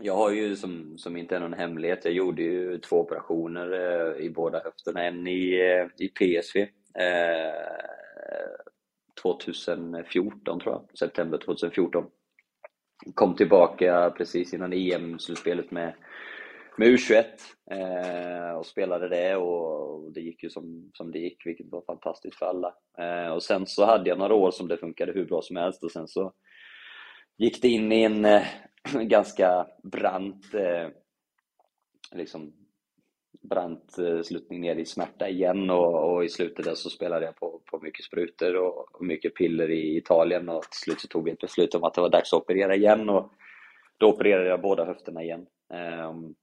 jag har ju som, som inte är någon hemlighet, jag gjorde ju två operationer eh, i båda höfterna. En i, eh, i PSV eh, 2014 tror jag, september 2014. Kom tillbaka precis innan EM-slutspelet med, med U21 eh, och spelade det och det gick ju som, som det gick, vilket var fantastiskt för alla. Eh, och sen så hade jag några år som det funkade hur bra som helst och sen så gick det in i en eh, ganska brant eh, liksom brant slutning ner i smärta igen och, och, i slutet där så spelade jag på, på mycket sprutor och, och, mycket piller i Italien och till slut så tog vi ett beslut om att det var dags att operera igen och då opererade jag båda höfterna igen. Um,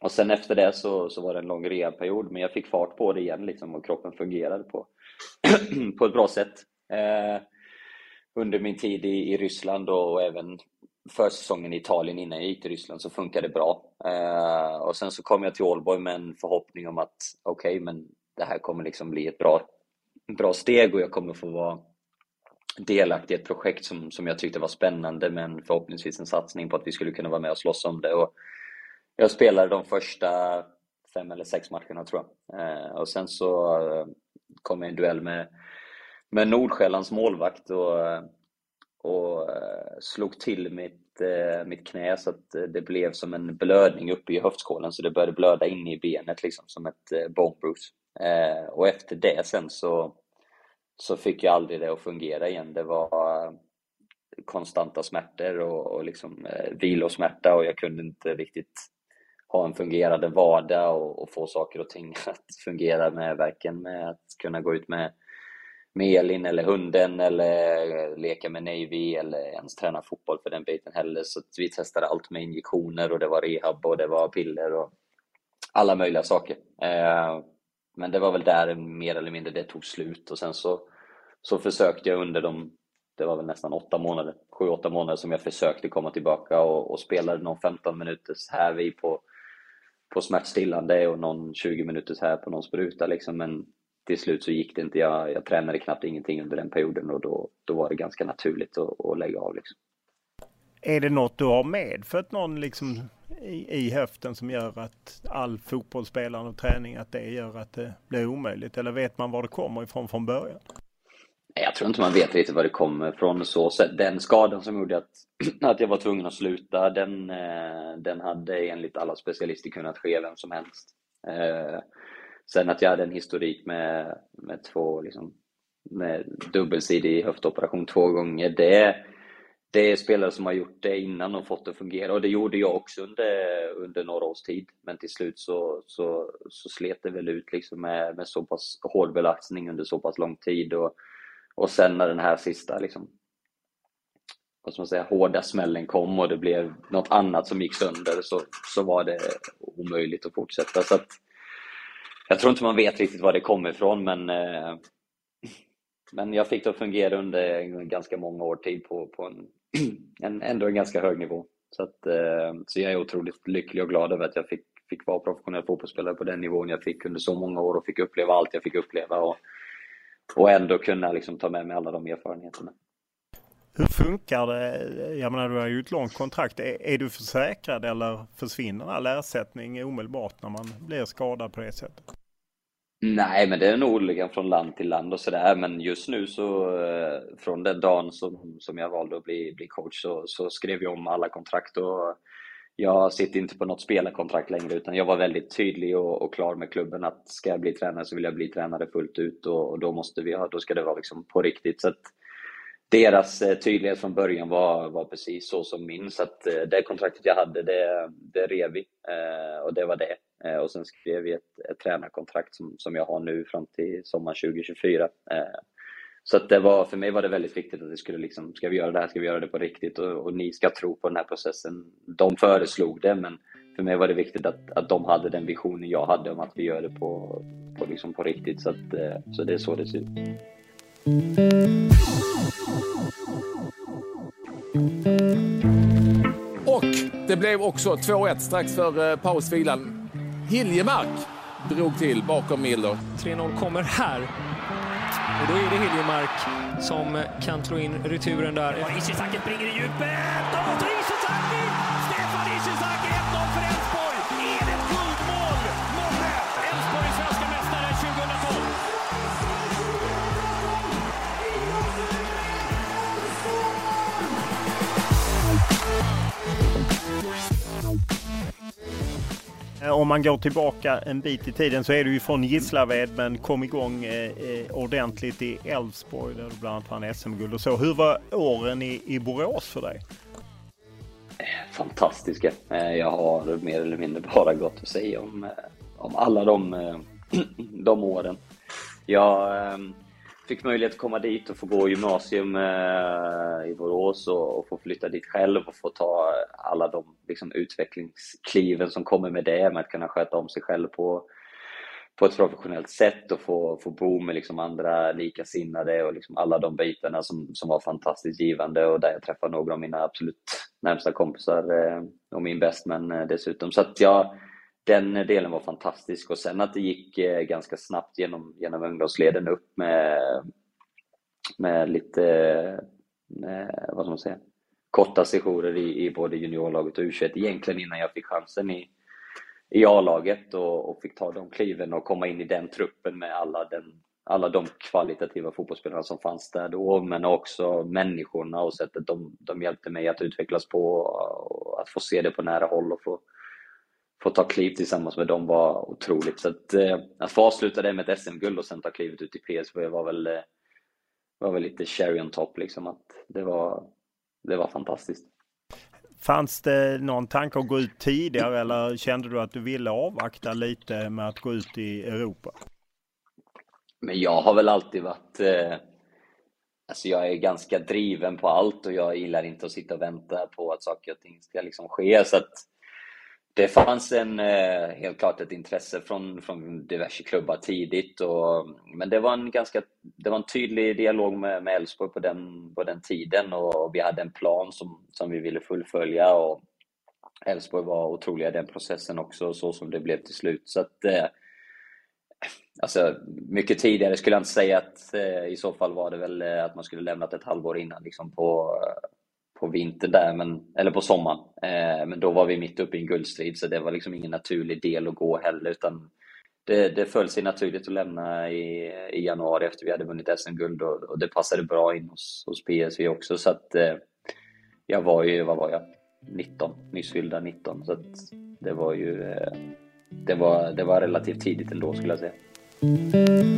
och sen efter det så, så var det en lång rehabperiod men jag fick fart på det igen liksom och kroppen fungerade på, på ett bra sätt. Uh, under min tid i, i Ryssland och även försäsongen i Italien innan jag gick till Ryssland så funkade det bra. Eh, och sen så kom jag till Ålborg med en förhoppning om att okej, okay, men det här kommer liksom bli ett bra, bra steg och jag kommer få vara delaktig i ett projekt som, som jag tyckte var spännande men förhoppningsvis en satsning på att vi skulle kunna vara med och slåss om det. Och jag spelade de första fem eller sex matcherna tror jag. Eh, och sen så eh, kom jag i en duell med, med Nordsjällands målvakt och eh, och eh, slog till mitt, eh, mitt knä så att eh, det blev som en blödning uppe i höftskålen så det började blöda in i benet liksom som ett bone bruise. Och efter det sen så, så fick jag aldrig det att fungera igen. Det var konstanta smärtor och, och liksom vilosmärta och jag kunde inte riktigt ha en fungerande vardag och, och få saker och ting att fungera med varken med att kunna gå ut med med Elin eller hunden eller eh, leka med Navy eller ens träna fotboll för den biten heller. Så vi testade allt med injektioner och det var rehab och det var piller och alla möjliga saker. Eh, men det var väl där mer eller mindre det tog slut och sen så, så försökte jag under de, det var väl nästan åtta månader, sju, åtta månader som jag försökte komma tillbaka och, och spelade någon 15 minuters här vi på, på smärtstillande och någon 20 minuters här på någon spruta liksom. Men till slut så gick det inte. Jag, jag tränade knappt ingenting under den perioden och då, då var det ganska naturligt att, att lägga av. Liksom. Är det något du har medfött någon liksom i, i höften som gör att all fotbollsspelande och träning, att det gör att det blir omöjligt? Eller vet man var det kommer ifrån från början? Jag tror inte man vet riktigt var det kommer ifrån så sätt. Den skadan som gjorde att, att jag var tvungen att sluta, den, eh, den hade enligt alla specialister kunnat ske vem som helst. Sen att jag hade en historik med, med två, liksom, med dubbelsidig höftoperation två gånger, det, det är spelare som har gjort det innan och fått det att fungera. Och det gjorde jag också under, under några års tid. Men till slut så, så, så slet det väl ut liksom med, med så pass hård belastning under så pass lång tid. Och, och sen när den här sista liksom, vad ska man säga, hårda smällen kom och det blev något annat som gick sönder så, så var det omöjligt att fortsätta. Så att, jag tror inte man vet riktigt var det kommer ifrån men, eh, men jag fick det att fungera under ganska många år tid på, på en, en, ändå en ganska hög nivå. Så, att, eh, så jag är otroligt lycklig och glad över att jag fick, fick vara professionell fotbollsspelare på den nivån jag fick under så många år och fick uppleva allt jag fick uppleva och, och ändå kunna liksom ta med mig alla de erfarenheterna. Hur funkar det? Jag menar, du har ju ett långt kontrakt. Är, är du försäkrad eller försvinner all ersättning omedelbart när man blir skadad på det sättet? Nej, men det är nog olika från land till land och sådär. Men just nu så, eh, från den dagen som, som jag valde att bli, bli coach, så, så skrev jag om alla kontrakt och jag sitter inte på något spelarkontrakt längre utan jag var väldigt tydlig och, och, klar med klubben att ska jag bli tränare så vill jag bli tränare fullt ut och, och då måste vi ha, då ska det vara liksom på riktigt. Så att, deras eh, tydlighet från början var, var precis så som min. Så att eh, det kontraktet jag hade, det, det rev vi. Och det var det. Eh, och sen skrev vi ett, ett tränarkontrakt som, som jag har nu fram till sommaren 2024. Eh, så att det var, för mig var det väldigt viktigt att det skulle liksom, ska vi göra det här, ska vi göra det på riktigt och, och ni ska tro på den här processen. De föreslog det, men för mig var det viktigt att, att de hade den visionen jag hade om att vi gör det på, på, liksom på riktigt. Så, att, eh, så det är så det ser ut. Och det blev också 2-1 strax för pausvilan. Hiljemark drog till bakom Miller. 3-0 kommer här. Och då är det Hiljemark som kan slå in returen där. Ishizaki springer i djupet! Och Ishizaki! Stefan Ishizaki Eh, om man går tillbaka en bit i tiden så är du ju från Gislaved men kom igång eh, eh ordentligt i Elfsborg där du bland annat vann SM-guld och så. Hur var åren i, i Borås för dig? Fantastiska. Eh, jag har mer eller mindre bara gott att säga om, om alla de, de åren. Jag fick möjlighet att komma dit och få gå gymnasium eh, i Borås och, och, få flytta dit själv och få ta alla de liksom, utvecklingskliven som kommer med det, med att kunna sköta om sig själv på, på ett professionellt sätt och få, få bo med liksom andra likasinnade och liksom alla de bitarna som, som var fantastiskt givande och där jag träffade några av mina absolut närmsta kompisar eh, och min bästman eh, dessutom. Så att jag den delen var fantastisk och sen att det gick eh, ganska snabbt genom, genom ungdomsleden upp med, med lite, med, vad ska man säga, korta sessioner i, i både juniorlaget och U21 egentligen innan jag fick chansen i, i A-laget och, och, fick ta de kliven och komma in i den truppen med alla, den, alla de kvalitativa fotbollsspelarna som fanns där då, men också människorna och sättet de, de hjälpte mig att utvecklas på och att få se det på nära håll och få få ta kliv tillsammans med dem var otroligt. Så att, eh, att få avsluta det med ett SM-guld och sen ta klivet ut i PSV var väl, eh, var väl lite cherry on top. Liksom. Att det, var, det var fantastiskt. Fanns det någon tanke att gå ut tidigare eller kände du att du ville avvakta lite med att gå ut i Europa? Men jag har väl alltid varit eh, Alltså jag är ganska driven på allt och jag gillar inte att sitta och vänta på att saker och ting ska liksom ske. Så att det fanns en, eh, helt klart ett intresse från, från diverse klubbar tidigt. Och, men det var en ganska det var en tydlig dialog med Elfsborg på den, på den tiden och vi hade en plan som, som vi ville fullfölja. Och Elfsborg var otroliga i den processen också, så som det blev till slut. Så att, eh, alltså, mycket tidigare skulle jag inte säga att eh, i så fall var det väl eh, att man skulle lämnat ett halvår innan liksom på, på vintern där, men, eller på sommaren. Eh, men då var vi mitt uppe i en guldstrid så det var liksom ingen naturlig del att gå heller utan det, det föll sig naturligt att lämna i, i januari efter vi hade vunnit SM-guld och, och, det passade bra in hos, hos PSV också så att eh, jag var ju, vad var jag, 19, nyss fyllda 19 så att det var ju eh, det var, det var relativt tidigt ändå skulle jag säga.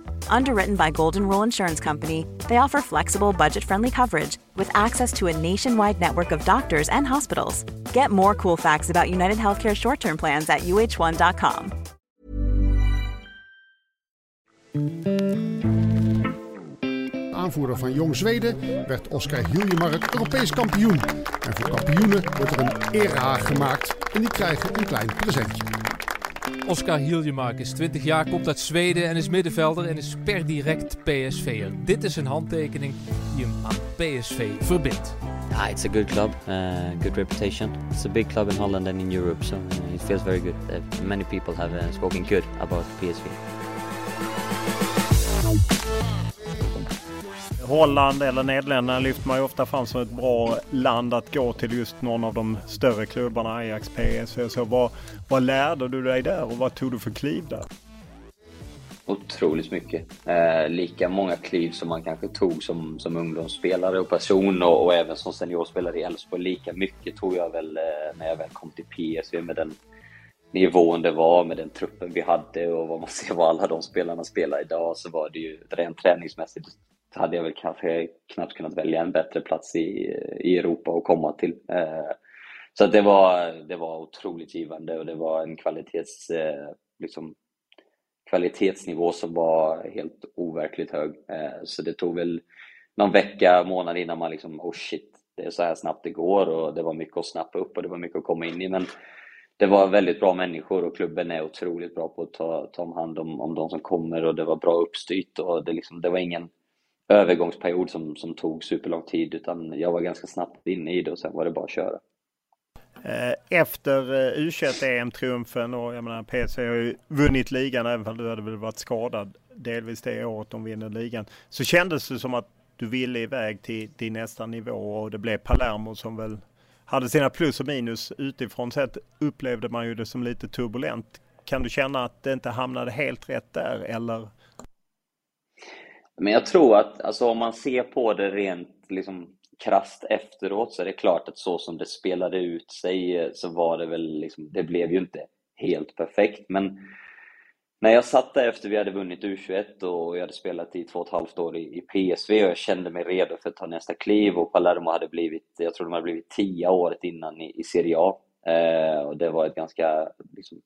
Underwritten by Golden Rule Insurance Company, they offer flexible, budget friendly coverage with access to a nationwide network of doctors and hospitals. Get more cool facts about United Healthcare short term plans at uh1.com. Aanvoerder van Jong Zweden werd Oscar Hiljemark Europees kampioen. En voor kampioenen wordt er een erehaag gemaakt en die krijgen een klein presentje. Oscar Hiljemark is 20 jaar, komt uit Zweden en is middenvelder en is per direct PSV'er. Dit is een handtekening die hem aan PSV verbindt. Yeah, it's a good club, uh, good reputation. It's a big club in Holland and in Europe, so uh, it feels very good. Many people have uh, spoken good about PSV. Holland eller Nederländerna lyfter man ju ofta fram som ett bra land att gå till just någon av de större klubbarna, Ajax, PSV och så. Vad, vad lärde du dig där och vad tog du för kliv där? Otroligt mycket. Eh, lika många kliv som man kanske tog som, som ungdomsspelare och person och, och även som seniorspelare i Elfsborg. Lika mycket tog jag väl eh, när jag väl kom till PSV med den nivån det var, med den truppen vi hade och vad man ser vad alla de spelarna spelar idag så var det ju rent träningsmässigt hade jag väl kanske knappt kunnat välja en bättre plats i, i Europa att komma till. Eh, så det, var, det var otroligt givande och det var en kvalitets, eh, liksom, kvalitetsnivå som var helt overkligt hög. Eh, så det tog väl någon vecka, månad innan man liksom, oh shit, det är så här snabbt det går och det var mycket att snappa upp och det var mycket att komma in i. Men det var väldigt bra människor och klubben är otroligt bra på att ta, ta hand om, om de som kommer och det var bra uppstyrt och det, liksom, det var ingen övergångsperiod som, som tog superlång tid utan jag var ganska snabbt inne i det och sen var det bara att köra. Eh, efter eh, U21-EM-triumfen och jag menar PSV har ju vunnit ligan även om du hade väl varit skadad delvis det året de vinner ligan. Så kändes det som att du ville iväg till, till nästa nivå och det blev Palermo som väl hade sina plus och minus. Utifrån sett upplevde man ju det som lite turbulent. Kan du känna att det inte hamnade helt rätt där eller men jag tror att alltså, om man ser på det rent liksom, krast efteråt så är det klart att så som det spelade ut sig eh, så var det väl liksom, det blev ju inte helt perfekt. Men när jag satt där efter vi hade vunnit U21 och jag hade spelat i två och ett halvt år i, i PSV och jag kände mig redo för att ta nästa kliv och Palermo hade blivit, jag tror de hade blivit tia året innan i, i Serie A. Eh, och det var ett ganska liksom,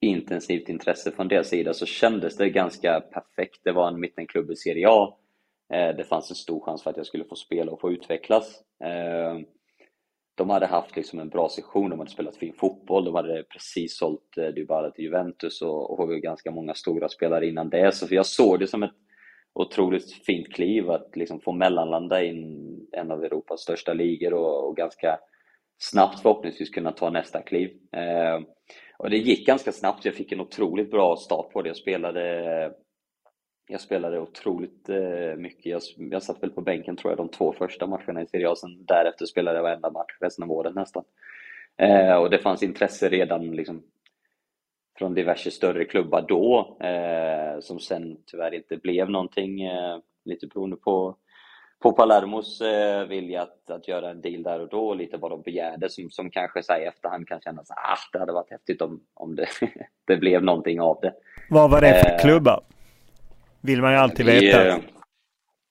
intensivt intresse från deras sida så kändes det ganska perfekt. Det var en mittenklubb i Serie A. Eh, det fanns en stor chans för att jag skulle få spela och få utvecklas. Eh, de hade haft liksom en bra session, de hade spelat fin fotboll, de hade precis sålt eh, Dybala till Juventus och, och ganska många stora spelare innan det. Så jag såg det som ett otroligt fint kliv att liksom få mellanlanda i en av Europas största ligor och, och ganska snabbt förhoppningsvis kunna ta nästa kliv. Ehm, och det gick ganska snabbt, jag fick en otroligt bra start på det. Jag spelade, jag spelade otroligt eh, mycket. Jag, jag satt väl på bänken tror jag de två första matcherna i Serie A, sen därefter spelade jag varenda match resten av året nästan. Ehm, och det fanns intresse redan liksom, från diverse större klubbar då, eh, som sen tyvärr inte blev någonting, eh, lite beroende på på Palermos eh, vilja att, att göra en deal där och då, lite vad de begärde som, som kanske så i efterhand kan kännas att ah, det hade varit häftigt om, om det, det blev någonting av det. Vad var det för eh, klubbar? Vill man ju alltid vi, veta. Eh,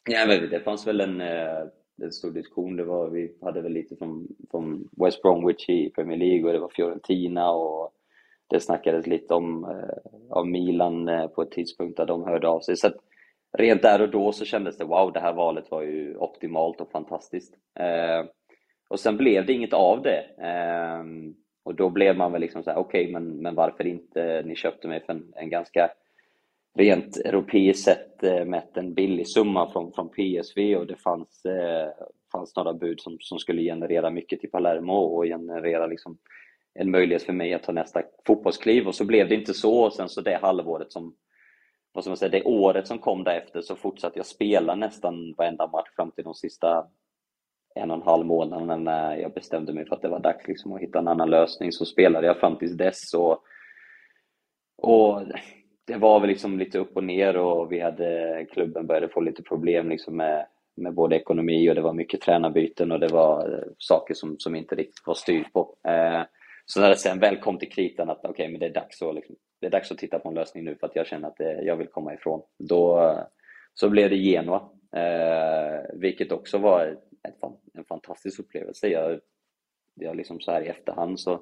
ja, men det fanns väl en, eh, en stor diskussion. Det var, vi hade väl lite från, från West Bromwich i Premier League och det var Fiorentina och det snackades lite om, eh, om Milan eh, på ett tidspunkt där de hörde av sig. Så att, rent där och då så kändes det wow, det här valet var ju optimalt och fantastiskt. Eh, och sen blev det inget av det. Eh, och då blev man väl liksom så okej, okay, men, men varför inte? Ni köpte mig för en, en ganska rent europeiskt sett eh, mätt en billig summa från, från PSV och det fanns, eh, fanns några bud som, som skulle generera mycket till Palermo och generera liksom en möjlighet för mig att ta nästa fotbollskliv och så blev det inte så och sen så det halvåret som vad ska man säga, det året som kom därefter så fortsatte jag spela nästan varenda match fram till de sista en och en halv månaderna när jag bestämde mig för att det var dags liksom att hitta en annan lösning. Så spelade jag fram tills dess och och det var väl liksom lite upp och ner och vi hade, klubben började få lite problem liksom med, med både ekonomi och det var mycket tränarbyten och det var eh, saker som, som inte riktigt var styrt på. Eh, så när det sen väl kom till kritan att okay, men det är, dags att, liksom, det är dags att titta på en lösning nu för att jag känner att det, jag vill komma ifrån. Då så blev det Genoa, eh, vilket också var ett, en fantastisk upplevelse. Jag, jag liksom så här i efterhand så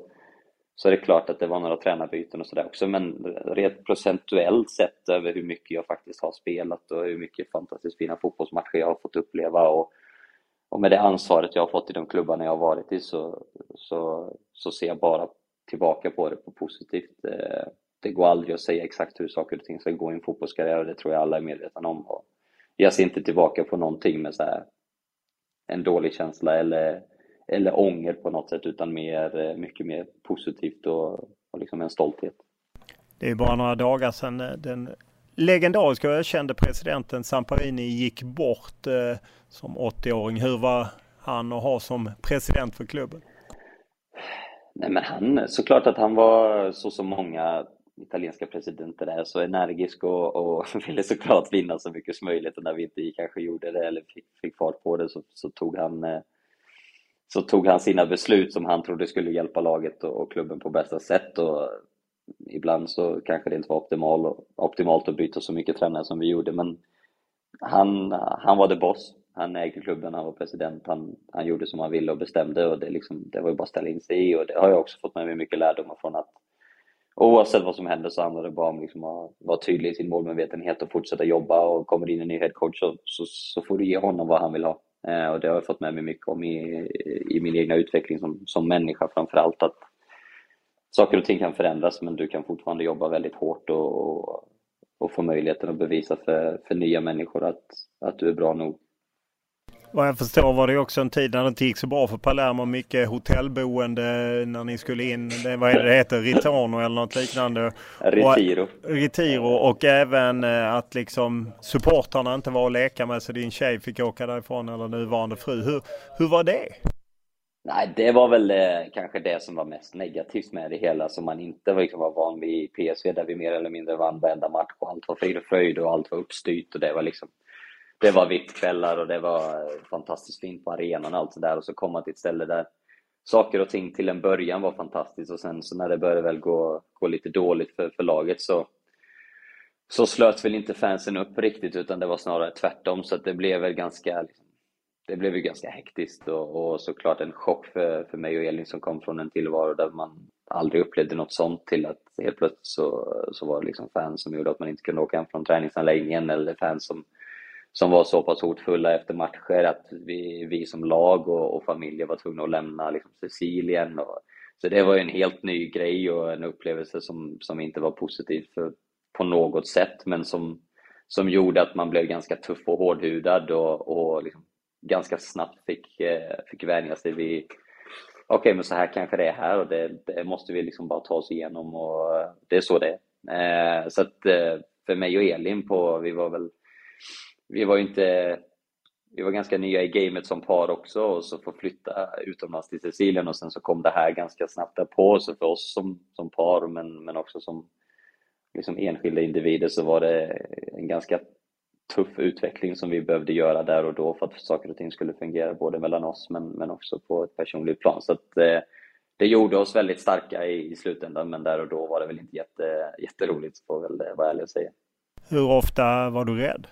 så är det klart att det var några tränarbyten och sådär också, men rent procentuellt sett över hur mycket jag faktiskt har spelat och hur mycket fantastiskt fina fotbollsmatcher jag har fått uppleva och, och med det ansvaret jag har fått i de klubbarna jag har varit i så, så, så ser jag bara tillbaka på det på positivt. Eh, det går aldrig att säga exakt hur saker och ting ska gå i en fotbollskarriär och det tror jag alla är medvetna om. Och jag ser inte tillbaka på någonting med så här en dålig känsla eller eller ånger på något sätt utan mer, eh, mycket mer positivt och, och liksom en stolthet. Det är bara några dagar sedan eh, den legendariska och ökände presidenten Samparini gick bort eh, som 80-åring. Hur var han att ha som president för klubben? Nej men han, såklart att han var så som många italienska presidenter är, så energisk och, och ville såklart vinna så mycket som möjligt och när vi inte kanske gjorde det eller fick, fick fart på det så, så tog han eh, så tog han sina beslut som han trodde skulle hjälpa laget och, klubben på bästa sätt. Och ibland så kanske det inte var optimal, optimalt att byta så mycket tränare som vi gjorde, men han, han var the boss. Han ägde klubben, han var president, han, han gjorde som han ville och bestämde och det, liksom, det var ju bara att ställa in sig i och det har jag också fått med mig mycket lärdomar från att oavsett vad som händer så handlar det bara om liksom att vara tydlig i sin målmedvetenhet och fortsätta jobba och kommer det in en ny headcoach så, så, så får du ge honom vad han vill ha. Eh, och det har jag fått med mig mycket om i, i min egna utveckling som, som människa framförallt. Att saker och ting kan förändras men du kan fortfarande jobba väldigt hårt och, och, få möjligheten att bevisa för, för nya människor att, att du är bra nog. Vad jag förstår var det också en tid när det inte gick så bra för Palermo. Mycket hotellboende när ni skulle in. Det, vad är det, det heter? Ritorno eller något liknande. Retiro. Och, Retiro och även eh, att liksom supportrarna inte var att leka med så din tjej fick åka därifrån eller nuvarande fru. Hur, hur var det? Nej, det var väl eh, kanske det som var mest negativt med det hela som man inte liksom var van vid i PSV där vi mer eller mindre vann varenda match och allt var frid och fröjd och allt var uppstyrt och det var liksom det var VIP-kvällar och det var eh, fantastiskt fint på arenan och allt sådär. Och så kom man till ett ställe där saker och ting till en början var fantastiskt och sen så när det började väl gå, gå lite dåligt för, för laget så, så slöt väl inte fansen upp riktigt utan det var snarare tvärtom. Så att det blev väl ganska liksom, det blev ju ganska hektiskt och, och såklart en chock för, för mig och Elin som kom från en tillvaro där man aldrig upplevde något sånt till att helt plötsligt så, så var det liksom fans som gjorde att man inte kunde åka hem från träningsanläggningen eller fans som som var så pass hotfulla efter matcher att vi, vi som lag och, och familjer var tvungna att lämna liksom Sicilien. Och, så det var en helt ny grej och en upplevelse som, som inte var positiv för, på något sätt, men som, som gjorde att man blev ganska tuff och hårdhudad och, och liksom ganska snabbt fick, eh, fick vänja sig vid okej, okay, men så här kanske det är här och det, det, måste vi liksom bara ta oss igenom och eh, det är så det är. Eh, så att eh, för mig och Elin på, vi var väl vi var ju inte vi var ganska nya i gamet som par också och så få flytta utomlands till Sicilien och sen så kom det här ganska snabbt därpå. Så för oss som, som par men, men också som liksom enskilda individer så var det en ganska tuff utveckling som vi behövde göra där och då för att saker och ting skulle fungera både mellan oss men, men också på ett personligt plan. Så att, eh, det gjorde oss väldigt starka i, i slutändan men där och då var det väl inte jätte, jätteroligt får väl vara ärlig och säga. Hur ofta var du rädd?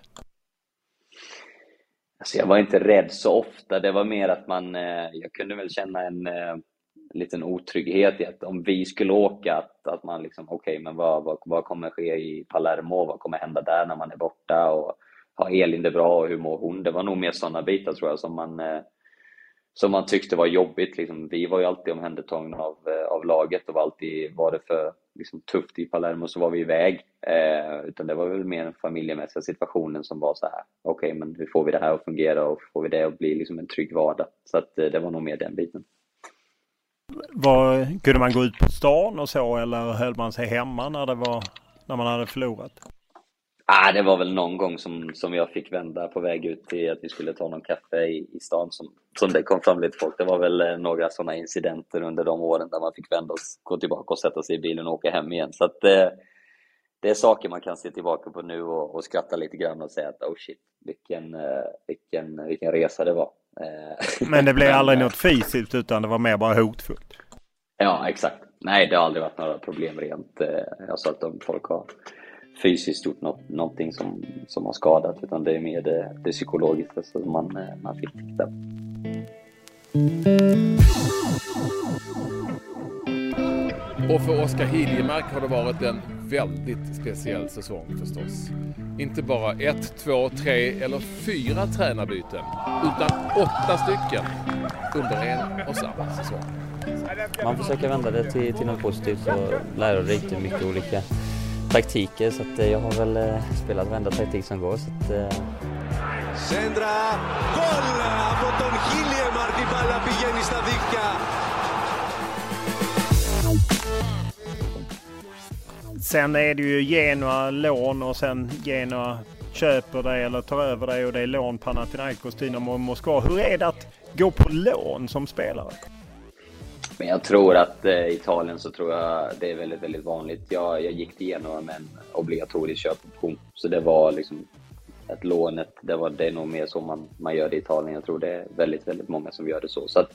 Alltså jag var inte rädd så ofta, det var mer att man, eh, jag kunde väl känna en eh, liten otrygghet i att om vi skulle åka, att, att man liksom, okej, okay, men vad, vad, vad kommer ske i Palermo? Vad kommer hända där när man är borta? Och har Elin det bra och hur mår hon? Det var nog mer sådana bitar tror jag som man, eh, som man tyckte var jobbigt. Liksom, vi var ju alltid omhändertagna av, eh, av laget och var alltid, var det för liksom, tufft i Palermo så var vi iväg. Eh, utan det var väl mer den familjemässiga situationen som var så här. okej okay, men hur får vi det här att fungera och får vi det att bli liksom en trygg vardag? Så att eh, det var nog mer den biten. Var, kunde man gå ut på stan och så eller höll man sig hemma när, det var, när man hade förlorat? Ah, det var väl någon gång som, som jag fick vända på väg ut till att vi skulle ta någon kaffe i, i stan som, som det kom fram lite folk. Det var väl eh, några sådana incidenter under de åren där man fick vända och gå tillbaka och sätta sig i bilen och åka hem igen. Så att, eh, det är saker man kan se tillbaka på nu och, och skratta lite grann och säga att oh shit, vilken, uh, vilken, vilken resa det var. Uh, Men det blev aldrig något fysiskt utan det var mer bara hotfullt? Ja, exakt. Nej, det har aldrig varit några problem rent. Jag sa att om folk har fysiskt gjort något, någonting som, som har skadat utan det är mer det, det psykologiska som man, man fick titta Och för Oskar Hiljemark har det varit en väldigt speciell säsong förstås. Inte bara ett, två, tre eller fyra tränarbyten, utan åtta stycken under en och samma säsong. Man försöker vända det till, till något positivt och lärorikt mycket olika taktiker så att eh, jag har väl eh, spelat varenda taktik som går. Så att, eh... Σέντρα, γκολ από τον Χίλιεμαρκ η μπάλα πηγαίνει στα δίκτυα. Sen är det ju Genoa lån och sen Genoa köper dig eller tar över dig och det är lån Panathinaikos, Dynamo Moskva. Hur är det att gå på lån som spelare? Men jag tror att eh, i Italien så tror jag det är väldigt, väldigt vanligt. Jag, jag gick till Genoa med en obligatorisk köpoption. Så det var liksom ett lånet, det, var, det är nog mer så man, man gör det i Italien. Jag tror det är väldigt, väldigt många som gör det så. Så att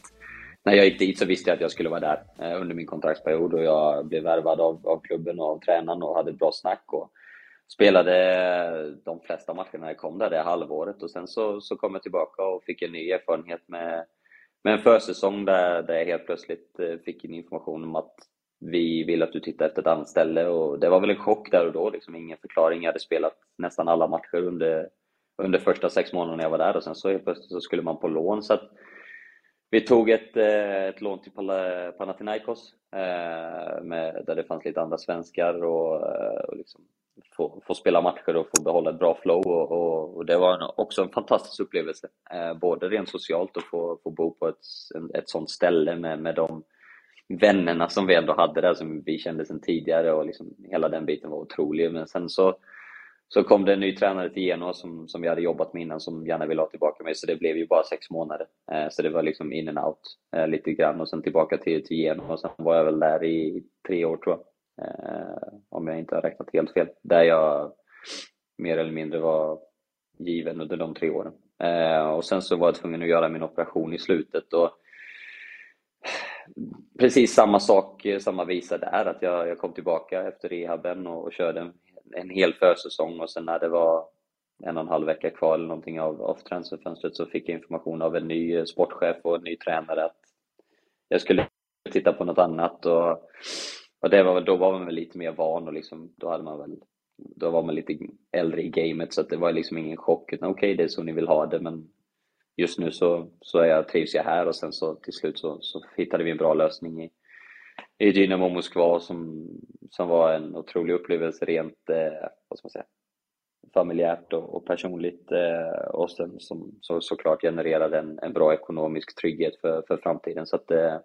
när jag gick dit så visste jag att jag skulle vara där eh, under min kontraktsperiod och jag blev värvad av, av klubben och av tränaren och hade ett bra snack. Och, spelade de flesta matcherna när jag kom där det halvåret och sen så, så kom jag tillbaka och fick en ny erfarenhet med, med en försäsong där, där jag helt plötsligt eh, fick en information om att vi vill att du tittar efter ett annat ställe och det var väl en chock där och då, liksom ingen förklaring. Jag hade spelat nästan alla matcher under, under första sex månaderna jag var där och sen så helt plötsligt så skulle man på lån. Så att vi tog ett, eh, ett lån till Panathinaikos eh, med, där det fanns lite andra svenskar och, och liksom få, få spela matcher och få behålla ett bra flow och, och, och det var en, också en fantastisk upplevelse. Eh, både rent socialt och få, få bo på ett, ett sånt ställe med, med de vännerna som vi ändå hade där som vi kände sedan tidigare och liksom hela den biten var otrolig. Men sen så, så kom det en ny tränare till Genoa som, som jag hade jobbat med innan som gärna ville ha tillbaka mig så det blev ju bara sex månader. Eh, så det var liksom in and out eh, lite grann och sen tillbaka till, till Genoa och sen var jag väl där i tre år tror jag. Eh, om jag inte har räknat helt fel. Där jag mer eller mindre var given under de tre åren. Eh, och sen så var jag tvungen att göra min operation i slutet och precis samma sak, samma visa där, att jag, jag kom tillbaka efter rehaben och, och körde en, en hel försäsong och sen när det var en och en halv vecka kvar eller någonting av, av transferfönstret så fick jag information av en ny sportchef och en ny tränare att jag skulle titta på något annat och, och det var väl, då var man väl lite mer van och liksom, då hade man väl då var man lite äldre i gamet så att det var liksom ingen chock utan okej okay, det är så ni vill ha det men just nu så, så är jag, trivs jag här och sen så till slut så, så hittade vi en bra lösning i, i Dynamo Moskva som, som var en otrolig upplevelse rent, eh, vad ska man säga, familjärt och, och personligt eh, och sen som så, såklart genererade en, en bra ekonomisk trygghet för, för framtiden. Så att eh,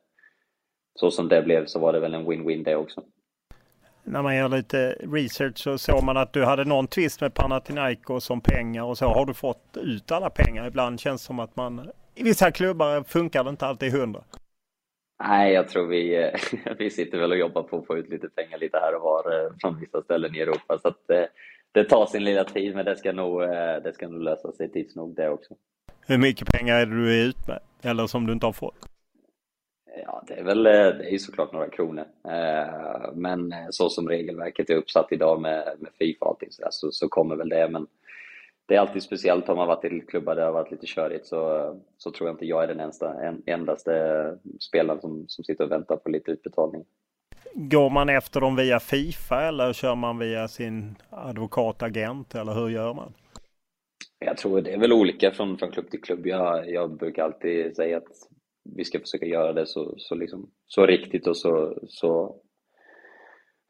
så som det blev så var det väl en win-win det också när man gör lite research så såg man att du hade någon twist med Panathinaikos om pengar och så. Har du fått ut alla pengar? Ibland känns det som att man i vissa klubbar funkar det inte alltid hundra. Nej, jag tror vi, vi sitter väl och jobbar på att få ut lite pengar lite här och var eh, från vissa ställen i Europa. Så att det, eh, det tar sin lilla tid, men det ska nog, eh, det ska nog lösa sig tids nog det också. Hur mycket pengar är det du är ut med? Eller som du inte har fått? Ja, det är väl det är såklart några kronor. Eh, men så som regelverket är uppsatt idag med, med Fifa och allting så, där, så, så kommer väl det. Men det är alltid speciellt om man varit i klubbar där det har varit lite körigt så, så tror jag inte jag är den enda, en, endaste spelaren som, som sitter och väntar på lite utbetalning. Går man efter dem via Fifa eller kör man via sin advokatagent eller hur gör man? Jag tror det är väl olika från, från klubb till klubb. Jag, jag brukar alltid säga att vi ska försöka göra det så, så, liksom, så riktigt och så, så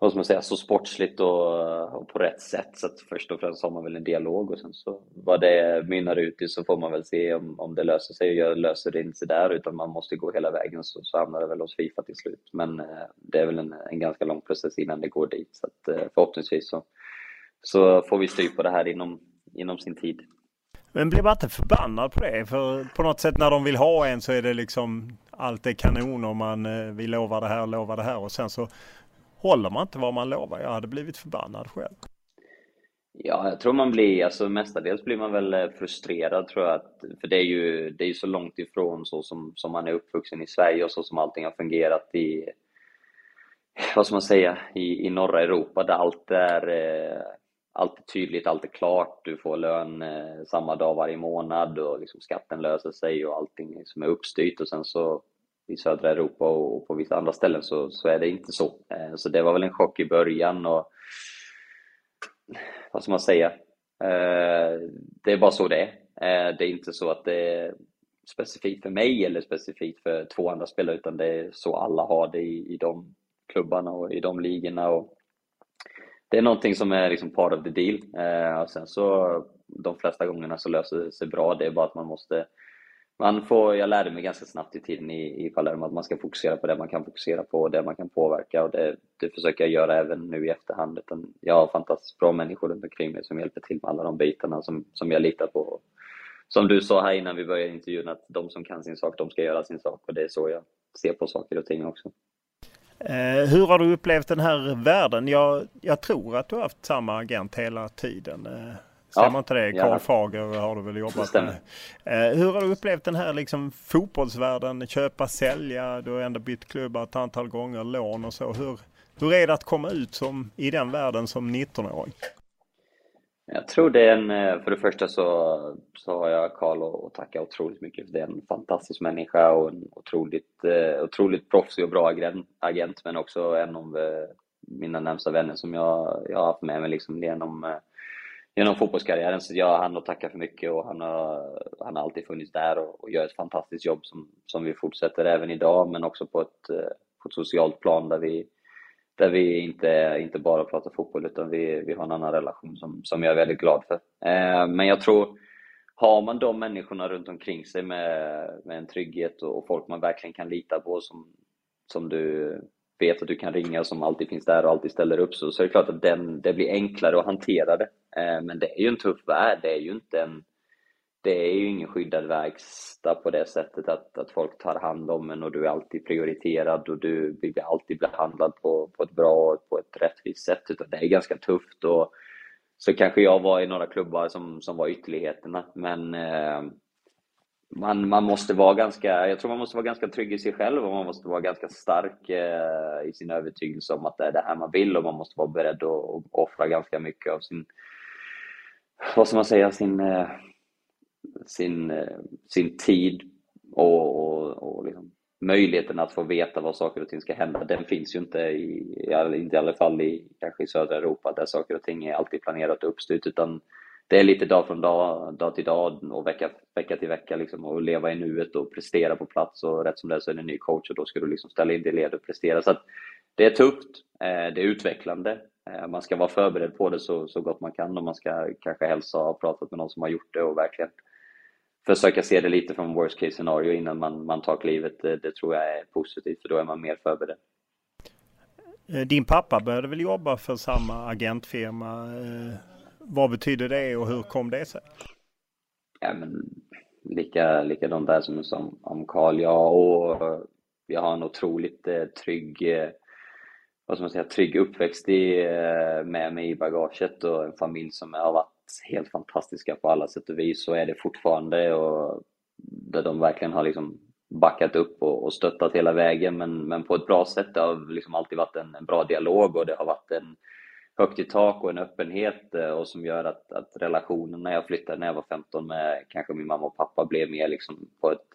vad ska man säga, så sportsligt och, och, på rätt sätt. Så att först och främst har man väl en dialog och sen så vad det mynnar ut i så får man väl se om, om det löser sig. Jag löser det inte där utan man måste gå hela vägen så, så hamnar det väl hos Fifa till slut. Men eh, det är väl en, en ganska lång process innan det går dit. Så att, eh, förhoppningsvis så, så får vi styr på det här inom, inom sin tid. Men blir man inte förbannad på det? För på något sätt när de vill ha en så är det liksom allt är kanon och man vill vi lovar det här och lovar det här och sen så håller man inte vad man lovar? Jag hade blivit förbannad själv. Ja, jag tror man blir, alltså mestadels blir man väl eh, frustrerad tror jag. Att, för det är ju det är så långt ifrån så som, som man är uppvuxen i Sverige och så som allting har fungerat i, vad ska man säga, i, i norra Europa där allt är, eh, allt är tydligt, allt är klart. Du får lön eh, samma dag varje månad och liksom skatten löser sig och allting liksom är uppstyrt och sen så i södra Europa och på vissa andra ställen så, så är det inte så. Eh, så det var väl en chock i början och vad ska man säga? Eh, det är bara så det är. Eh, det är inte så att det är specifikt för mig eller specifikt för två andra spelare utan det är så alla har det i, i de klubbarna och i de ligorna. Och det är någonting som är liksom part of the deal. Eh, och sen så de flesta gångerna så löser det sig bra. Det är bara att man måste man får, jag lärde mig ganska snabbt i tiden i, i Palermo att man ska fokusera på det man kan fokusera på och det man kan påverka och det, det försöker jag göra även nu i efterhand. Utan jag har fantastiskt bra människor runt omkring mig som hjälper till med alla de bitarna som, som jag litar på. Som du sa här innan vi började intervjun att de som kan sin sak, de ska göra sin sak och det är så jag ser på saker och ting också. Eh, hur har du upplevt den här världen? Jag, jag tror att du har haft samma agent hela tiden. Eh, Stämmer ja, inte det? Karl Fager har du väl jobbat med? Eh, hur har du upplevt den här liksom fotbollsvärlden? Köpa, sälja, du har ändå bytt klubb ett antal gånger, lån och så. Hur, hur är det att komma ut som, i den världen som 19-åring? Jag tror det är en, eh, för det första så, så har jag Karl att tacka otroligt mycket för det är en fantastisk människa och en otroligt, eh, otroligt proffsig och bra agent, men också en av eh, mina närmsta vänner som jag, jag har haft med mig liksom genom eh, genom fotbollskarriären. Så jag har han att tacka för mycket och han har, han har alltid funnits där och, och gör ett fantastiskt jobb som, som vi fortsätter även idag, men också på ett, på ett socialt plan där vi, där vi inte, inte bara pratar fotboll utan vi, vi har en annan relation som, som jag är väldigt glad för. Eh, men jag tror, har man de människorna runt omkring sig med, med en trygghet och, och folk man verkligen kan lita på som, som du vet att du kan ringa som alltid finns där och alltid ställer upp så, så är det klart att den, det blir enklare att hantera det. Eh, men det är ju en tuff värld, det är ju inte en det är ju ingen skyddad verkstad på det sättet att, att folk tar hand om en och du är alltid prioriterad och du blir alltid behandlad på, på ett bra och på ett rättvist sätt. Utan det är ganska tufft och så kanske jag var i några klubbar som, som var ytterligheterna. Men eh, man, man måste vara ganska, jag tror man måste vara ganska trygg i sig själv och man måste vara ganska stark eh, i sin övertygelse om att det är det här man vill och man måste vara beredd att, att offra ganska mycket av sin, vad ska man säga, sin, eh, sin, eh, sin tid och, och, och liksom möjligheten att få veta vad saker och ting ska hända, den finns ju inte i, inte i alla fall i, kanske i södra Europa där saker och ting är alltid planerat och uppstyrt utan det är lite dag från dag, dag till dag och vecka, vecka till vecka liksom, och leva i nuet och prestera på plats och rätt som det är så är det en ny coach och då ska du liksom ställa in dig i led och prestera. Så det är tufft, eh, det är utvecklande, eh, man ska vara förberedd på det så, så gott man kan och man ska kanske hälsa och ha pratat med någon som har gjort det och verkligen försöka se det lite från worst case scenario innan man, man tar klivet. Det, det tror jag är positivt för då är man mer förberedd. Eh, din pappa började väl jobba för samma agentfirma vad betyder det och hur kom det sig? Ja, men lika, likadant där som, som om Karl. Ja, och jag har en otroligt eh, trygg, eh, vad ska man säga, trygg uppväxt i, eh, med mig i bagaget och en familj som har varit helt fantastiska på alla sätt och vis. Så är det fortfarande och där de verkligen har liksom backat upp och, och stöttat hela vägen men, men på ett bra sätt. Det har liksom alltid varit en, en bra dialog och det har varit en högt i tak och en öppenhet eh, och som gör att, att relationen när jag flyttade när jag var 15 med kanske min mamma och pappa blev mer liksom på ett,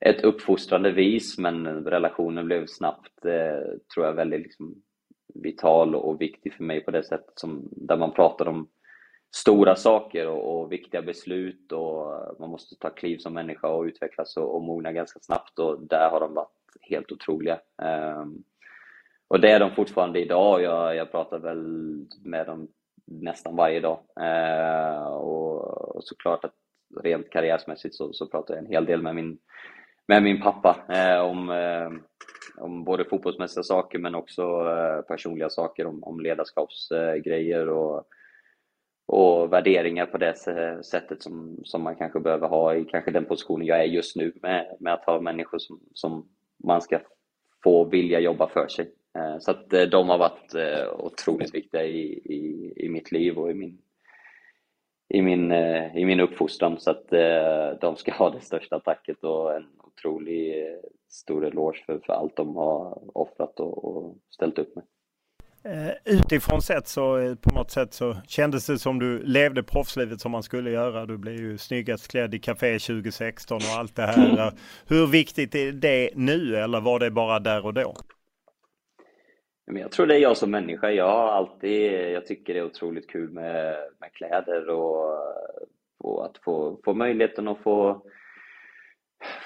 ett uppfostrande vis men relationen blev snabbt, eh, tror jag, väldigt liksom vital och viktig för mig på det sättet som där man pratar om stora saker och, och, viktiga beslut och man måste ta kliv som människa och utvecklas och, och mogna ganska snabbt och där har de varit helt otroliga. Um, och det är de fortfarande idag. Jag, jag pratar väl med dem nästan varje dag. Uh, och, och såklart att rent karriärsmässigt så, så pratar jag en hel del med min, med min pappa uh, om, uh, om både fotbollsmässiga saker men också eh, personliga saker, om, om ledarskapsgrejer och, och värderingar på det sättet som, som man kanske behöver ha i kanske den positionen jag är just nu med, med att ha människor som, som man ska få vilja jobba för sig. Eh, så att eh, de har varit eh, otroligt viktiga i, i, i mitt liv och i min, i min, i min uppfostran. Så att de ska ha det största tacket och en otrolig stor eloge för, för allt de har offrat och, och ställt upp med. Eh, utifrån sett så eh, på något sätt så kändes det som du levde proffslivet som man skulle göra. Du blev ju snyggast klädd i Café 2016 och allt det här. Hur viktigt är det nu eller var det bara där och då? jag tror det är jag som människa. Jag har alltid, jag tycker det är otroligt kul med, med kläder och, och att få, få möjligheten att få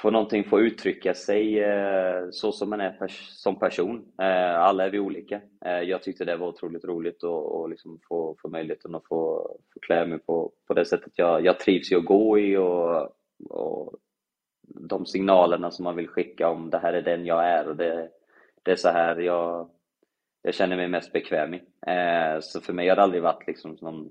få någonting få uttrycka sig eh, så som man är pers som person. Eh, alla är vi olika. Eh, jag tyckte det var otroligt roligt att och liksom få, få möjligheten att få, få klä mig på, på det sättet jag, jag trivs i att gå i och, och de signalerna som man vill skicka om det här är den jag är och det, det är så här jag, jag känner mig mest bekväm i. så för mig har det aldrig varit liksom någon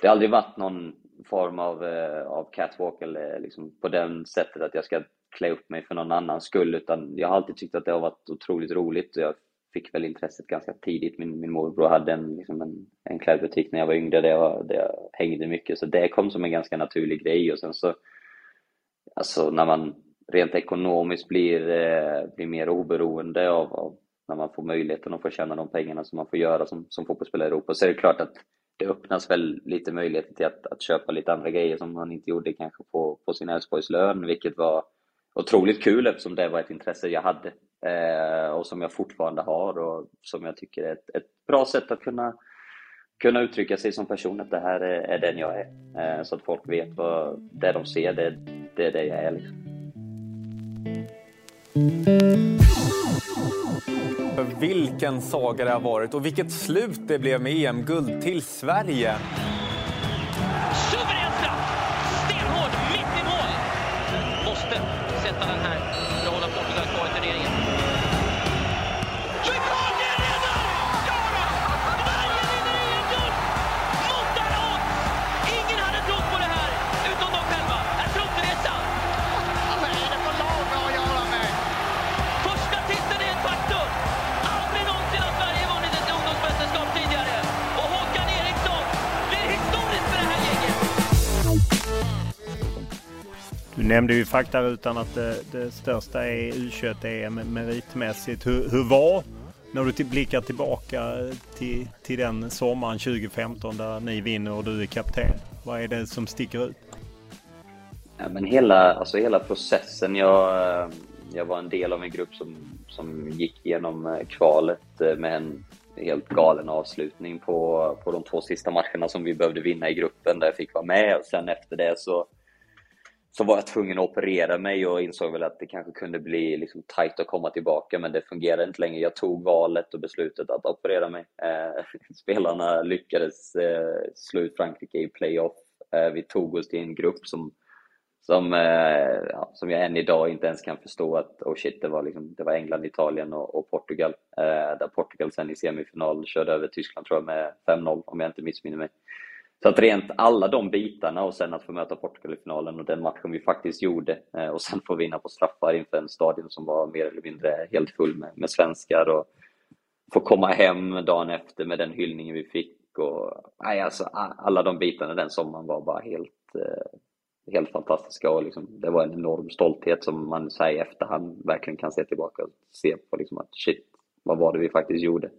det har aldrig varit någon form av, eh, av catwalk eller eh, liksom på det sättet att jag ska klä upp mig för någon annans skull utan jag har alltid tyckt att det har varit otroligt roligt. Och jag fick väl intresset ganska tidigt. Min, min morbror hade en, liksom en, en klädbutik när jag var yngre där jag, där jag hängde mycket. Så det kom som en ganska naturlig grej. Och sen så alltså när man rent ekonomiskt blir, eh, blir mer oberoende av, av när man får möjligheten att få tjäna de pengarna som man får göra som, som fotbollsspelare i Europa så är det klart att det öppnas väl lite möjligheter till att, att köpa lite andra grejer som man inte gjorde kanske på, på sin Elfsborgslön, vilket var otroligt kul eftersom det var ett intresse jag hade eh, och som jag fortfarande har och som jag tycker är ett, ett bra sätt att kunna kunna uttrycka sig som person, att det här är, är den jag är. Eh, så att folk vet vad det de ser, det, det är det jag är. Liksom. Vilken saga det har varit och vilket slut det blev med EM-guld till Sverige. Nämnde ju faktarutan att det, det största är U21-EM meritmässigt. Hur, hur var, när du till, blickar tillbaka till, till den sommaren 2015 där ni vinner och du är kapten? Vad är det som sticker ut? Ja, men hela, alltså hela processen. Jag, eh, jag var en del av en grupp som, som gick igenom eh, kvalet eh, med en helt galen avslutning på, på de två sista matcherna som vi behövde vinna i gruppen där jag fick vara med och sen efter det så så var jag tvungen att operera mig och insåg väl att det kanske kunde bli liksom tajt att komma tillbaka men det fungerade inte längre. Jag tog valet och beslutet att operera mig. Eh, spelarna lyckades eh, slå ut Frankrike i playoff. Eh, vi tog oss till en grupp som, som, eh, ja, som jag än idag inte ens kan förstå att oh shit, det var, liksom, det var England, Italien och, och Portugal. Eh, där Portugal sen i semifinal körde över Tyskland tror jag med 5-0 om jag inte missminner mig. Så att rent alla de bitarna och sen att få möta Portugal i finalen och den matchen vi faktiskt gjorde eh, och sen få vinna på straffar inför en stadion som var mer eller mindre helt full med, med svenskar och få komma hem dagen efter med den hyllningen vi fick och nej, alltså, alla de bitarna den sommaren var bara helt, eh, helt fantastiska och liksom, det var en enorm stolthet som man säger i efterhand verkligen kan se tillbaka och se på liksom att shit, vad var det vi faktiskt gjorde?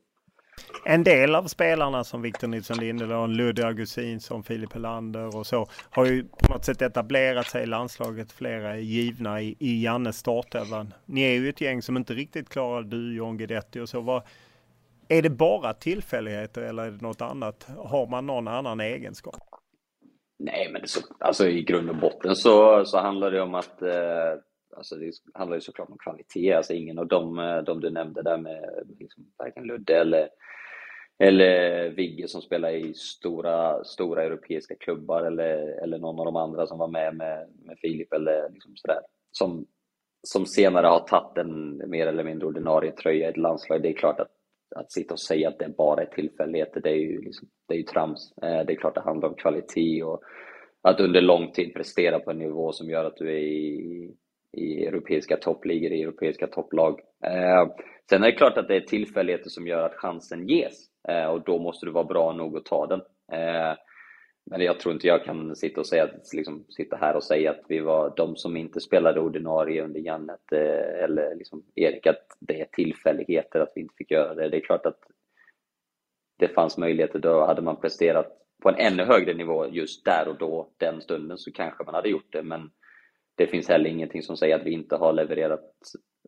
En del av spelarna som Victor Nilsson Lindelöf, Ludde Augustinsson, Filip Helander och så har ju på något sätt etablerat sig i landslaget. Flera är givna i, i Jannes startelvan. Ni är ju ett gäng som inte riktigt klarar du, John Guidetti och så. Var, är det bara tillfälligheter eller är det något annat? Har man någon annan egenskap? Nej, men så, alltså, i grund och botten så, så handlar det om att eh, alltså, det handlar ju såklart om kvalitet. Alltså, ingen av de, eh, de du nämnde där med liksom, varken Ludde eller eller Vigge som spelar i stora, stora europeiska klubbar eller, eller någon av de andra som var med med, med Filip eller liksom sådär. Som, som senare har tagit en mer eller mindre ordinarie tröja i ett landslag. Det är klart att, att sitta och säga att det bara är tillfälligheter, det är ju, liksom, det är ju trams. Eh, det är klart det handlar om kvalitet och att under lång tid prestera på en nivå som gör att du är i, i europeiska toppligor, i europeiska topplag. Eh, Sen är det klart att det är tillfälligheter som gör att chansen ges eh, och då måste du vara bra nog att ta den. Eh, men jag tror inte jag kan sitta, och säga, liksom, sitta här och säga att vi var de som inte spelade ordinarie under Jannet eh, eller liksom Erik, att det är tillfälligheter att vi inte fick göra det. Det är klart att det fanns möjligheter, då hade man presterat på en ännu högre nivå just där och då, den stunden, så kanske man hade gjort det. Men det finns heller ingenting som säger att vi inte har levererat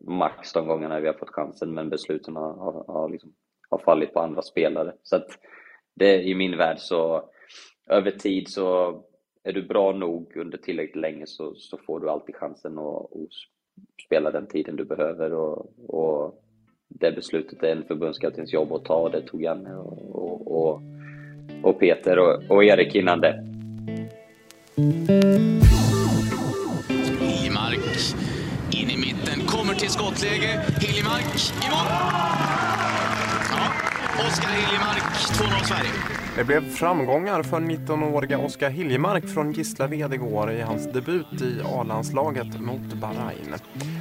max de gångerna vi har fått chansen, men besluten har, har, har, liksom, har fallit på andra spelare. Så att det, i min värld så, över tid så är du bra nog under tillräckligt länge så, så får du alltid chansen att, spela den tiden du behöver. Och, och det beslutet är en förbundskaptens jobb att ta, och det tog Janne och, och, och, och Peter och, och Erik innan det. Hiljemark in i mitten, kommer till skottläge. Hiljemark i mål! Ja, Oskar Hiljemark, 2-0 Sverige. Det blev framgångar för 19-åriga Oskar Hiljemark från Gislaved igår i hans debut i A-landslaget mot Bahrain.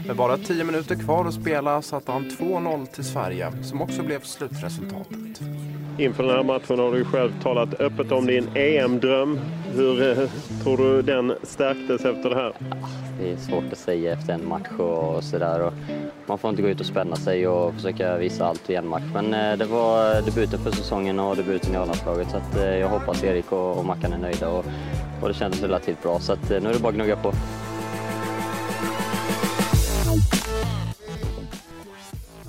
Med bara 10 minuter kvar att spela satte han 2-0 till Sverige, som också blev slutresultatet. Inför den här matchen har du själv talat öppet om din EM-dröm. Hur eh, tror du den stärktes efter det här? Det är svårt att säga efter en match och sådär. Man får inte gå ut och spänna sig och försöka visa allt i en match. Men eh, det var debuten för säsongen och debuten i A-landslaget så att eh, jag hoppas Erik och, och Mackan är nöjda och, och det kändes relativt bra. Så att eh, nu är det bara att gnugga på.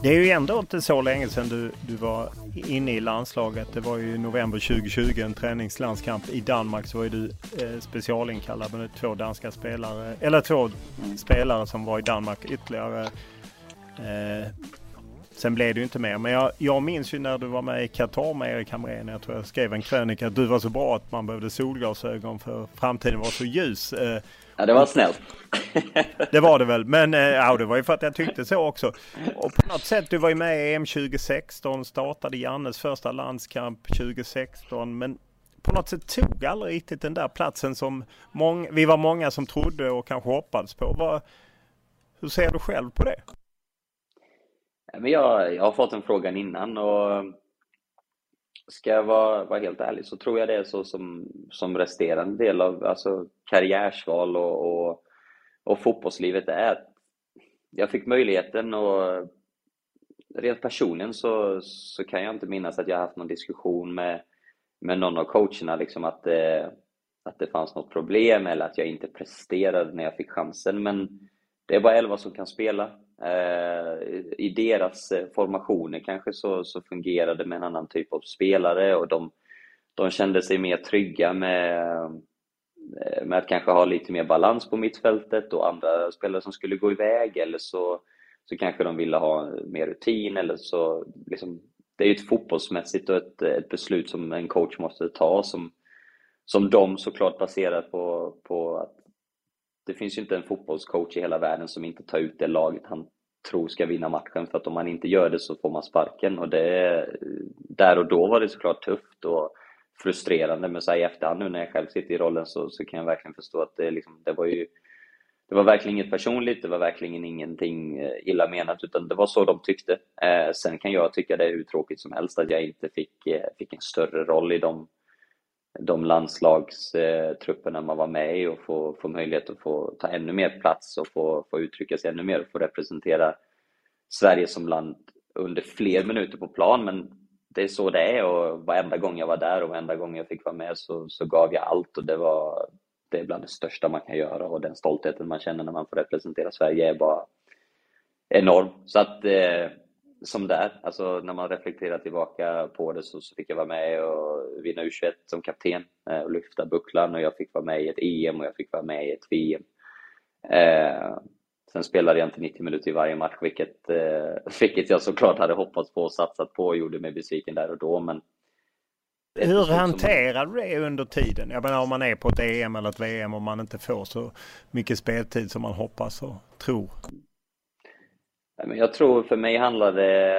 Det är ju ändå inte så länge sedan du, du var inne i landslaget. Det var ju november 2020, en träningslandskamp i Danmark. Så var ju du eh, specialinkallad med två danska spelare, eller två spelare som var i Danmark ytterligare. Eh, sen blev det ju inte mer. Men jag, jag minns ju när du var med i Qatar med Erik Hamrén. Jag tror jag skrev en krönika att du var så bra att man behövde solglasögon för framtiden var så ljus. Eh, Ja, det var snällt. det var det väl, men ja, det var ju för att jag tyckte så också. Och på något sätt, du var ju med i EM 2016, startade Jannes första landskamp 2016, men på något sätt tog aldrig riktigt den där platsen som många, vi var många som trodde och kanske hoppades på. Vad, hur ser du själv på det? Jag, jag har fått den frågan innan och ska jag vara, vara helt ärlig så tror jag det är så som, som resterande del av alltså, karriärsval och, och, och fotbollslivet är. Jag fick möjligheten och rent personligen så, så kan jag inte minnas att jag haft någon diskussion med, med någon av coacherna liksom att det, att det fanns något problem eller att jag inte presterade när jag fick chansen. Men det är bara elva som kan spela. Eh, I deras eh, formationer kanske så, så fungerade det med en annan typ av spelare och de, de kände sig mer trygga med, eh, med att kanske ha lite mer balans på mittfältet och andra spelare som skulle gå iväg eller så, så kanske de ville ha mer rutin eller så liksom, det är ju ett fotbollsmässigt och ett, ett beslut som en coach måste ta som, som de såklart baserar på, på att det finns ju inte en fotbollscoach i hela världen som inte tar ut det laget han tror ska vinna matchen, för att om man inte gör det så får man sparken. Och det, där och då var det såklart tufft och frustrerande, men så här i efterhand nu när jag själv sitter i rollen så, så kan jag verkligen förstå att det, liksom, det var ju det var verkligen inget personligt, det var verkligen ingenting eh, illa menat, utan det var så de tyckte. Eh, sen kan jag tycka det är hur tråkigt som helst att jag inte fick, eh, fick en större roll i de de landslagstrupperna man var med i och få, få möjlighet att få ta ännu mer plats och få, få uttrycka sig ännu mer och få representera Sverige som land under fler minuter på plan. Men det är så det är och varenda gång jag var där och varenda gång jag fick vara med så, så gav jag allt och det var det är bland det största man kan göra och den stoltheten man känner när man får representera Sverige är bara enorm. Så att eh, som där. Alltså när man reflekterar tillbaka på det så, så fick jag vara med och vinna U21 som kapten eh, och lyfta bucklan och jag fick vara med i ett EM och jag fick vara med i ett VM. Eh, sen spelade jag inte 90 minuter i varje match, vilket, eh, vilket jag såklart hade hoppats på och satsat på och gjorde mig besviken där och då. Men hur hanterar du det under tiden? Jag menar om man är på ett EM eller ett VM och man inte får så mycket speltid som man hoppas och tror. Jag tror för mig handlar det,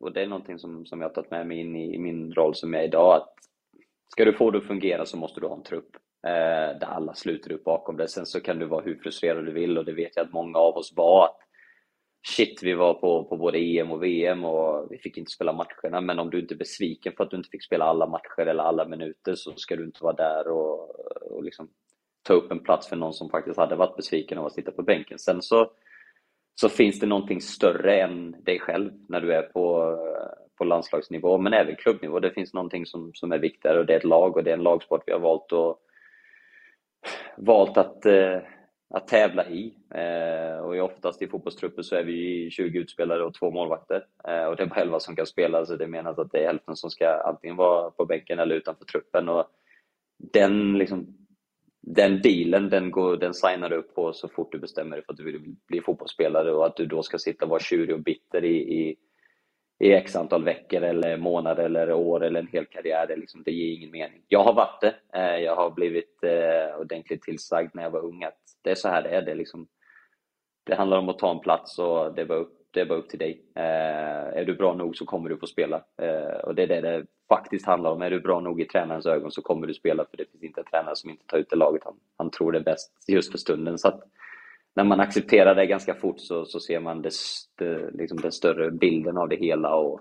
och det är någonting som, som jag har tagit med mig in i, min roll som jag är idag, att ska du få det att fungera så måste du ha en trupp eh, där alla sluter upp bakom det. Sen så kan du vara hur frustrerad du vill och det vet jag att många av oss var. Att shit, vi var på, på både EM och VM och vi fick inte spela matcherna. Men om du inte är besviken för att du inte fick spela alla matcher eller alla minuter så ska du inte vara där och, och liksom ta upp en plats för någon som faktiskt hade varit besviken av att sitta på bänken. Sen så, så finns det någonting större än dig själv när du är på, på landslagsnivå, men även klubbnivå. Det finns någonting som, som är viktigare och det är ett lag och det är en lagsport vi har valt, och, valt att eh, att tävla i. Eh, och oftast i fotbollstrupper så är vi 20 utspelare och två målvakter. Eh, och det är bara 11 som kan spela, så det menas att det är hälften som ska antingen vara på bänken eller utanför truppen. Och den, liksom, den dealen, den, går, den signar du upp på så fort du bestämmer dig för att du vill bli fotbollsspelare och att du då ska sitta och vara tjurig och bitter i, i i x antal veckor eller månader eller år eller en hel karriär. Det, liksom, det ger ingen mening. Jag har varit det. Eh, jag har blivit eh, ordentligt tillsagd när jag var ung att det är så här det är. Det, liksom, det handlar om att ta en plats och det var upp, det är bara upp till dig. Eh, är du bra nog så kommer du få spela. Eh, och det är det det faktiskt handlar om. Är du bra nog i tränarens ögon så kommer du spela för det finns inte en tränare som inte tar ut det laget han, han tror det är bäst just för stunden. Så att, när man accepterar det ganska fort så, så ser man det, det, liksom den större bilden av det hela och,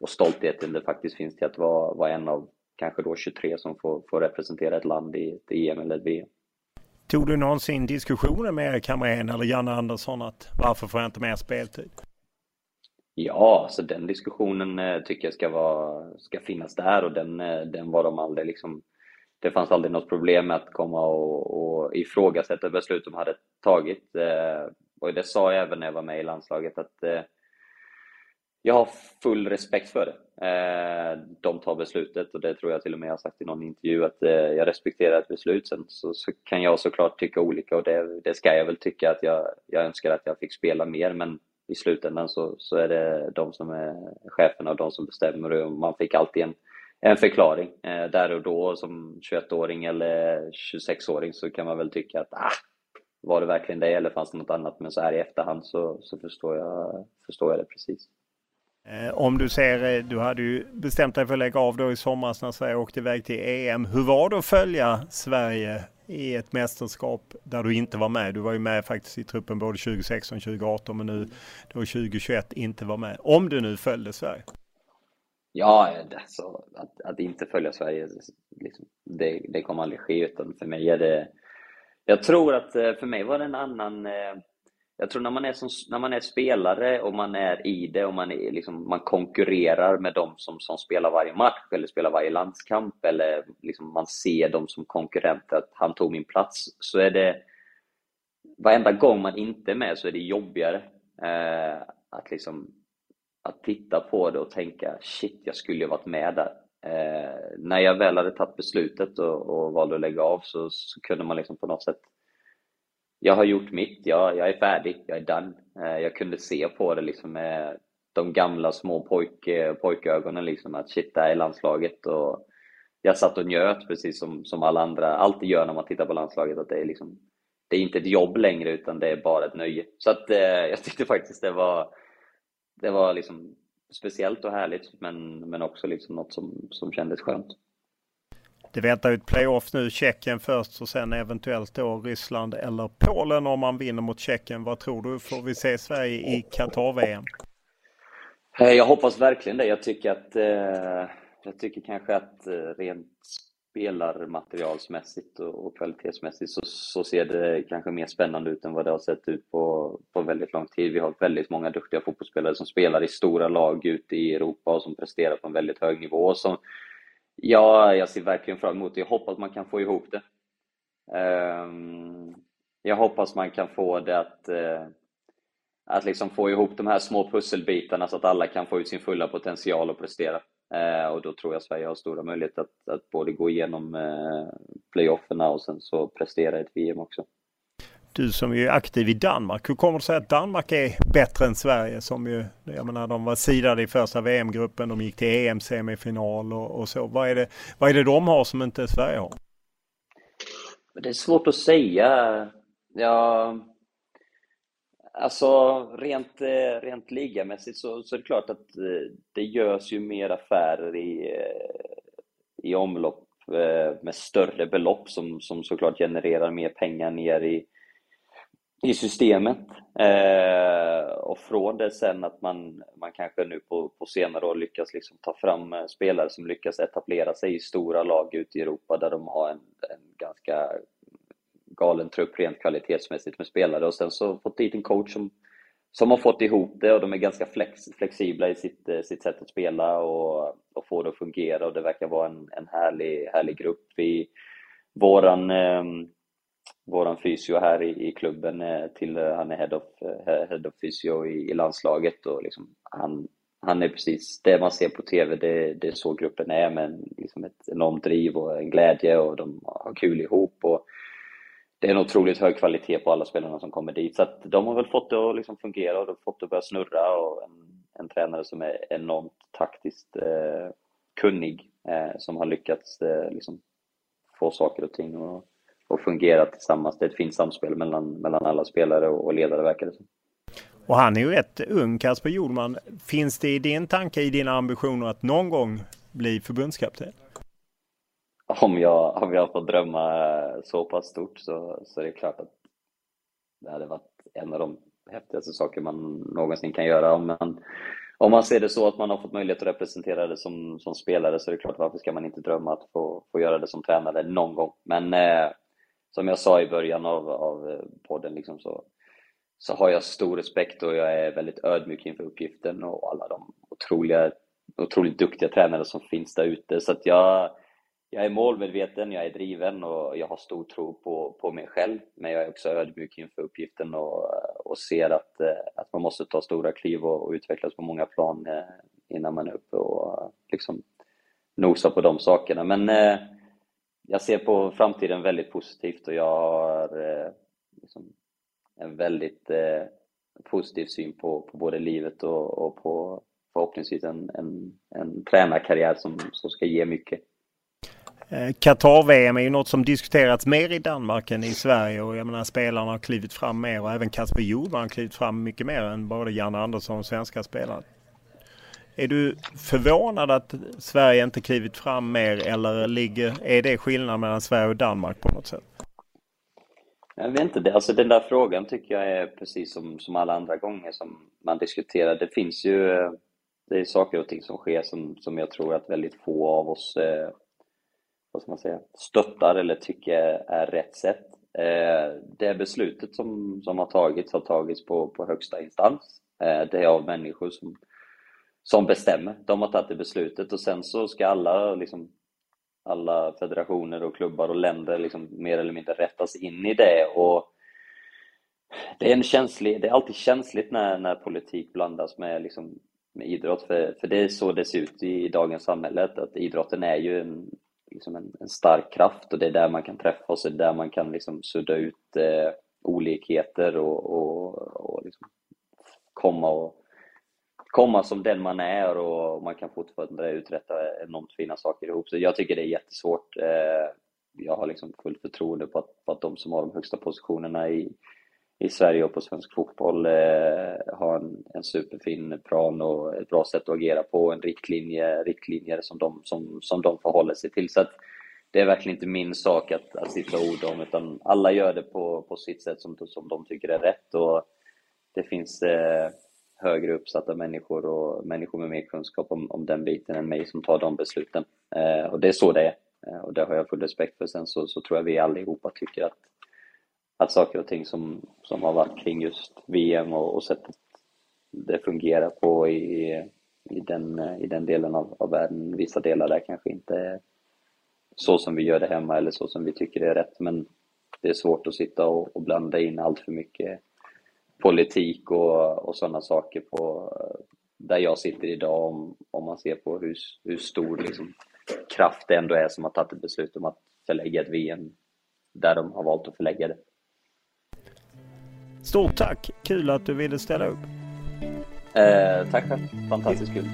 och stoltheten det faktiskt finns till att vara, vara en av kanske då 23 som får, får representera ett land i ett EM eller ett VM. Tog du någonsin diskussioner med Erik Hamrén eller Janne Andersson att varför får jag inte mer speltid? Typ? Ja, så den diskussionen eh, tycker jag ska, vara, ska finnas där och den, eh, den var de aldrig liksom det fanns aldrig något problem med att komma och, och ifrågasätta beslut de hade tagit. Eh, och det sa jag även när jag var med i landslaget att eh, jag har full respekt för det. Eh, de tar beslutet och det tror jag till och med jag har sagt i någon intervju att eh, jag respekterar ett beslut. Sen så, så kan jag såklart tycka olika och det, det, ska jag väl tycka att jag, jag önskar att jag fick spela mer men i slutändan så, så är det de som är cheferna och de som bestämmer och man fick alltid en en förklaring. Eh, där och då som 21-åring eller 26-åring så kan man väl tycka att ah, var det verkligen det eller fanns det något annat? Men så här i efterhand så, så förstår, jag, förstår jag det precis. Eh, om du ser, eh, du hade ju bestämt dig för att lägga av då i somras när Sverige åkte iväg till EM. Hur var det att följa Sverige i ett mästerskap där du inte var med? Du var ju med faktiskt i truppen både 2016 och 2018 men nu då 2021 inte var med. Om du nu följde Sverige? Ja, alltså, att, att inte följa Sverige, liksom, det, det kommer aldrig ske. Utan för mig är det... Jag tror att eh, för mig var det en annan... Jag tror när man är, som, när man är spelare och man är i det och man, är, liksom, man konkurrerar med dem som, som spelar varje match eller spelar varje landskamp eller liksom man ser dem som konkurrenter, att han tog min plats, så är det... Varenda gång man inte är med så är det jobbigare. Eh, att liksom att titta på det och tänka shit, jag skulle ju varit med där. Eh, när jag väl hade tagit beslutet och, och valde att lägga av så, så, kunde man liksom på något sätt jag har gjort mitt, jag, jag är färdig, jag är done. Eh, jag kunde se på det liksom med de gamla små pojk, eh, pojkögonen liksom att shit, det här är landslaget och jag satt och njöt precis som, som alla andra alltid gör när man tittar på landslaget att det är liksom det är inte ett jobb längre utan det är bara ett nöje. Så att eh, jag tyckte faktiskt det var det var liksom speciellt och härligt men, men också liksom något som, som kändes skönt. Det väntar ett playoff nu, Tjeckien först och sen eventuellt då Ryssland eller Polen om man vinner mot Tjeckien. Vad tror du? Får vi se Sverige i Qatar-VM? Eh, jag hoppas verkligen det. Jag tycker att eh, jag tycker kanske att eh, rent spelarmaterialsmässigt och, och kvalitetsmässigt så, så, ser det kanske mer spännande ut än vad det har sett ut på, på väldigt lång tid. Vi har väldigt många duktiga fotbollsspelare som spelar i stora lag ute i Europa och som presterar på en väldigt hög nivå. Som, ja, jag ser verkligen fram emot det. Jag hoppas man kan få ihop det. Ehm, jag hoppas man kan få det att, eh, att liksom få ihop de här små pusselbitarna så att alla kan få ut sin fulla potential och prestera. Eh, och då tror jag Sverige har stora möjligheter att, att både gå igenom eh, playofferna och sen så prestera i ett VM också. Du som är aktiv i Danmark, hur kommer det sig att Danmark är bättre än Sverige som ju, jag menar de var sidade i första VM-gruppen, de gick till EM-semifinal och, och, så. Vad är, det, vad är det de har som inte Sverige har? Det är svårt att säga. Ja, Alltså rent, eh, rent ligamässigt så, så är det klart att eh, det görs ju mer affärer i, eh, i omlopp med större belopp som, som såklart genererar mer pengar ner i, i systemet. Eh, och från det sen att man, man kanske nu på, på senare år lyckas liksom ta fram eh, spelare som lyckas etablera sig i stora lag ute i Europa där de har en, en ganska galen trupp rent kvalitetsmässigt med spelare och sen så fått dit en coach som, som har fått ihop det och de är ganska flex, flexibla i sitt, eh, sitt sätt att spela och, och få det att fungera och det verkar vara en, en härlig, härlig grupp. Vi, våran eh, våran fysio här i, i klubben eh, till eh, han är head of, eh, head of physio i, i landslaget och liksom han, han är precis det man ser på TV, det, det är så gruppen är med liksom ett enormt driv och en glädje och de har kul ihop och det är en otroligt hög kvalitet på alla spelarna som kommer dit. Så att de har väl fått det att liksom fungera och de har fått det att börja snurra och en, en tränare som är enormt taktiskt eh, kunnig eh, som har lyckats eh, liksom få saker och ting att och fungera tillsammans. Det är ett fint samspel mellan, mellan alla spelare och, och ledare verkar det som. Och han är ju rätt ung, Kasper Jordman. Finns det i din tanke, i dina ambitioner att någon gång bli förbundskapten? Om jag, om jag får drömma så pass stort så, så är det klart att det hade varit en av de häftigaste saker man någonsin kan göra. Om man, om man ser det så att man har fått möjlighet att representera det som, som spelare så är det klart, varför ska man inte drömma att få, få göra det som tränare någon gång? Men eh, som jag sa i början av, av eh, podden liksom så, så har jag stor respekt och jag är väldigt ödmjuk inför uppgiften och alla de otroliga, otroligt duktiga tränare som finns där ute. Så att jag, jag är målmedveten, jag är driven och jag har stor tro på, på mig själv. Men jag är också ödmjuk inför uppgiften och, och ser att, eh, att man måste ta stora kliv och, och utvecklas på många plan eh, innan man är uppe och liksom nosar på de sakerna. Men jag ser på framtiden väldigt positivt och jag har eh, liksom en väldigt eh, positiv syn på, på både livet och, och på förhoppningsvis en, en, en tränarkarriär som, som ska ge mycket. Eh, Qatar-VM är ju något som diskuterats mer i Danmark än i Sverige och jag menar spelarna har klivit fram mer och även Kasper Jordman har klivit fram mycket mer än både Janne Andersson och svenska spelare. Är du förvånad att Sverige inte klivit fram mer eller ligger, är det skillnad mellan Sverige och Danmark på något sätt? Jag vet inte, det. Alltså, den där frågan tycker jag är precis som, som alla andra gånger som man diskuterar. Det finns ju eh, det är saker och ting som sker som, som jag tror att väldigt få av oss eh, vad ska man säga, stöttar eller tycker är rätt sätt. Eh, det beslutet som, som har tagits har tagits på, på högsta instans. Eh, det är av människor som som bestämmer. De har tagit det beslutet och sen så ska alla, liksom, alla federationer och klubbar och länder liksom mer eller mindre rättas in i det. Och det, är en känslig, det är alltid känsligt när, när politik blandas med, liksom, med idrott, för, för det är så det ser ut i, i dagens samhälle, att idrotten är ju en, liksom en, en, stark kraft och det är där man kan träffas och det är där man kan liksom sudda ut eh, olikheter och, och, och liksom komma och komma som den man är och man kan fortfarande uträtta enormt fina saker ihop. Så jag tycker det är jättesvårt. Eh, jag har liksom fullt förtroende på att, på att de som har de högsta positionerna i, i Sverige och på svensk fotboll eh, har en, en superfin plan och ett bra sätt att agera på, en riktlinje, riktlinjer som de, som, som de förhåller sig till. Så att det är verkligen inte min sak att, att sitta och orda om, utan alla gör det på, på sitt sätt som, som de tycker är rätt. Och det finns eh, högre uppsatta människor och människor med mer kunskap om, om den biten än mig som tar de besluten. Eh, och det är så det är. Eh, och det har jag full respekt för. Sen så, så tror jag vi allihopa tycker att, att saker och ting som, som har varit kring just VM och, och sättet det fungerar på i, i, den, i den delen av, av världen. Vissa delar där kanske inte är så som vi gör det hemma eller så som vi tycker är rätt. Men det är svårt att sitta och, och blanda in allt för mycket politik och, och sådana saker på där jag sitter idag om, om man ser på hur, hur stor liksom, kraft det ändå är som har tagit ett beslut om att förlägga ett VM där de har valt att förlägga det. Stort tack! Kul att du ville ställa upp. Eh, tack själv! Fantastiskt kul!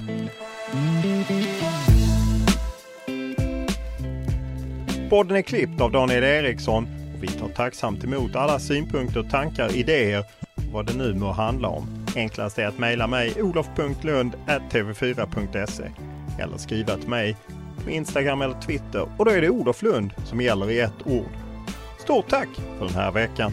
Podden är klippt av Daniel Eriksson och vi tar tacksamt emot alla synpunkter, tankar, idéer vad det nu må handla om. Enklast är att mejla mig olof.lund.tv4.se eller skriva till mig på Instagram eller Twitter och då är det Olof Lund som gäller i ett ord. Stort tack för den här veckan!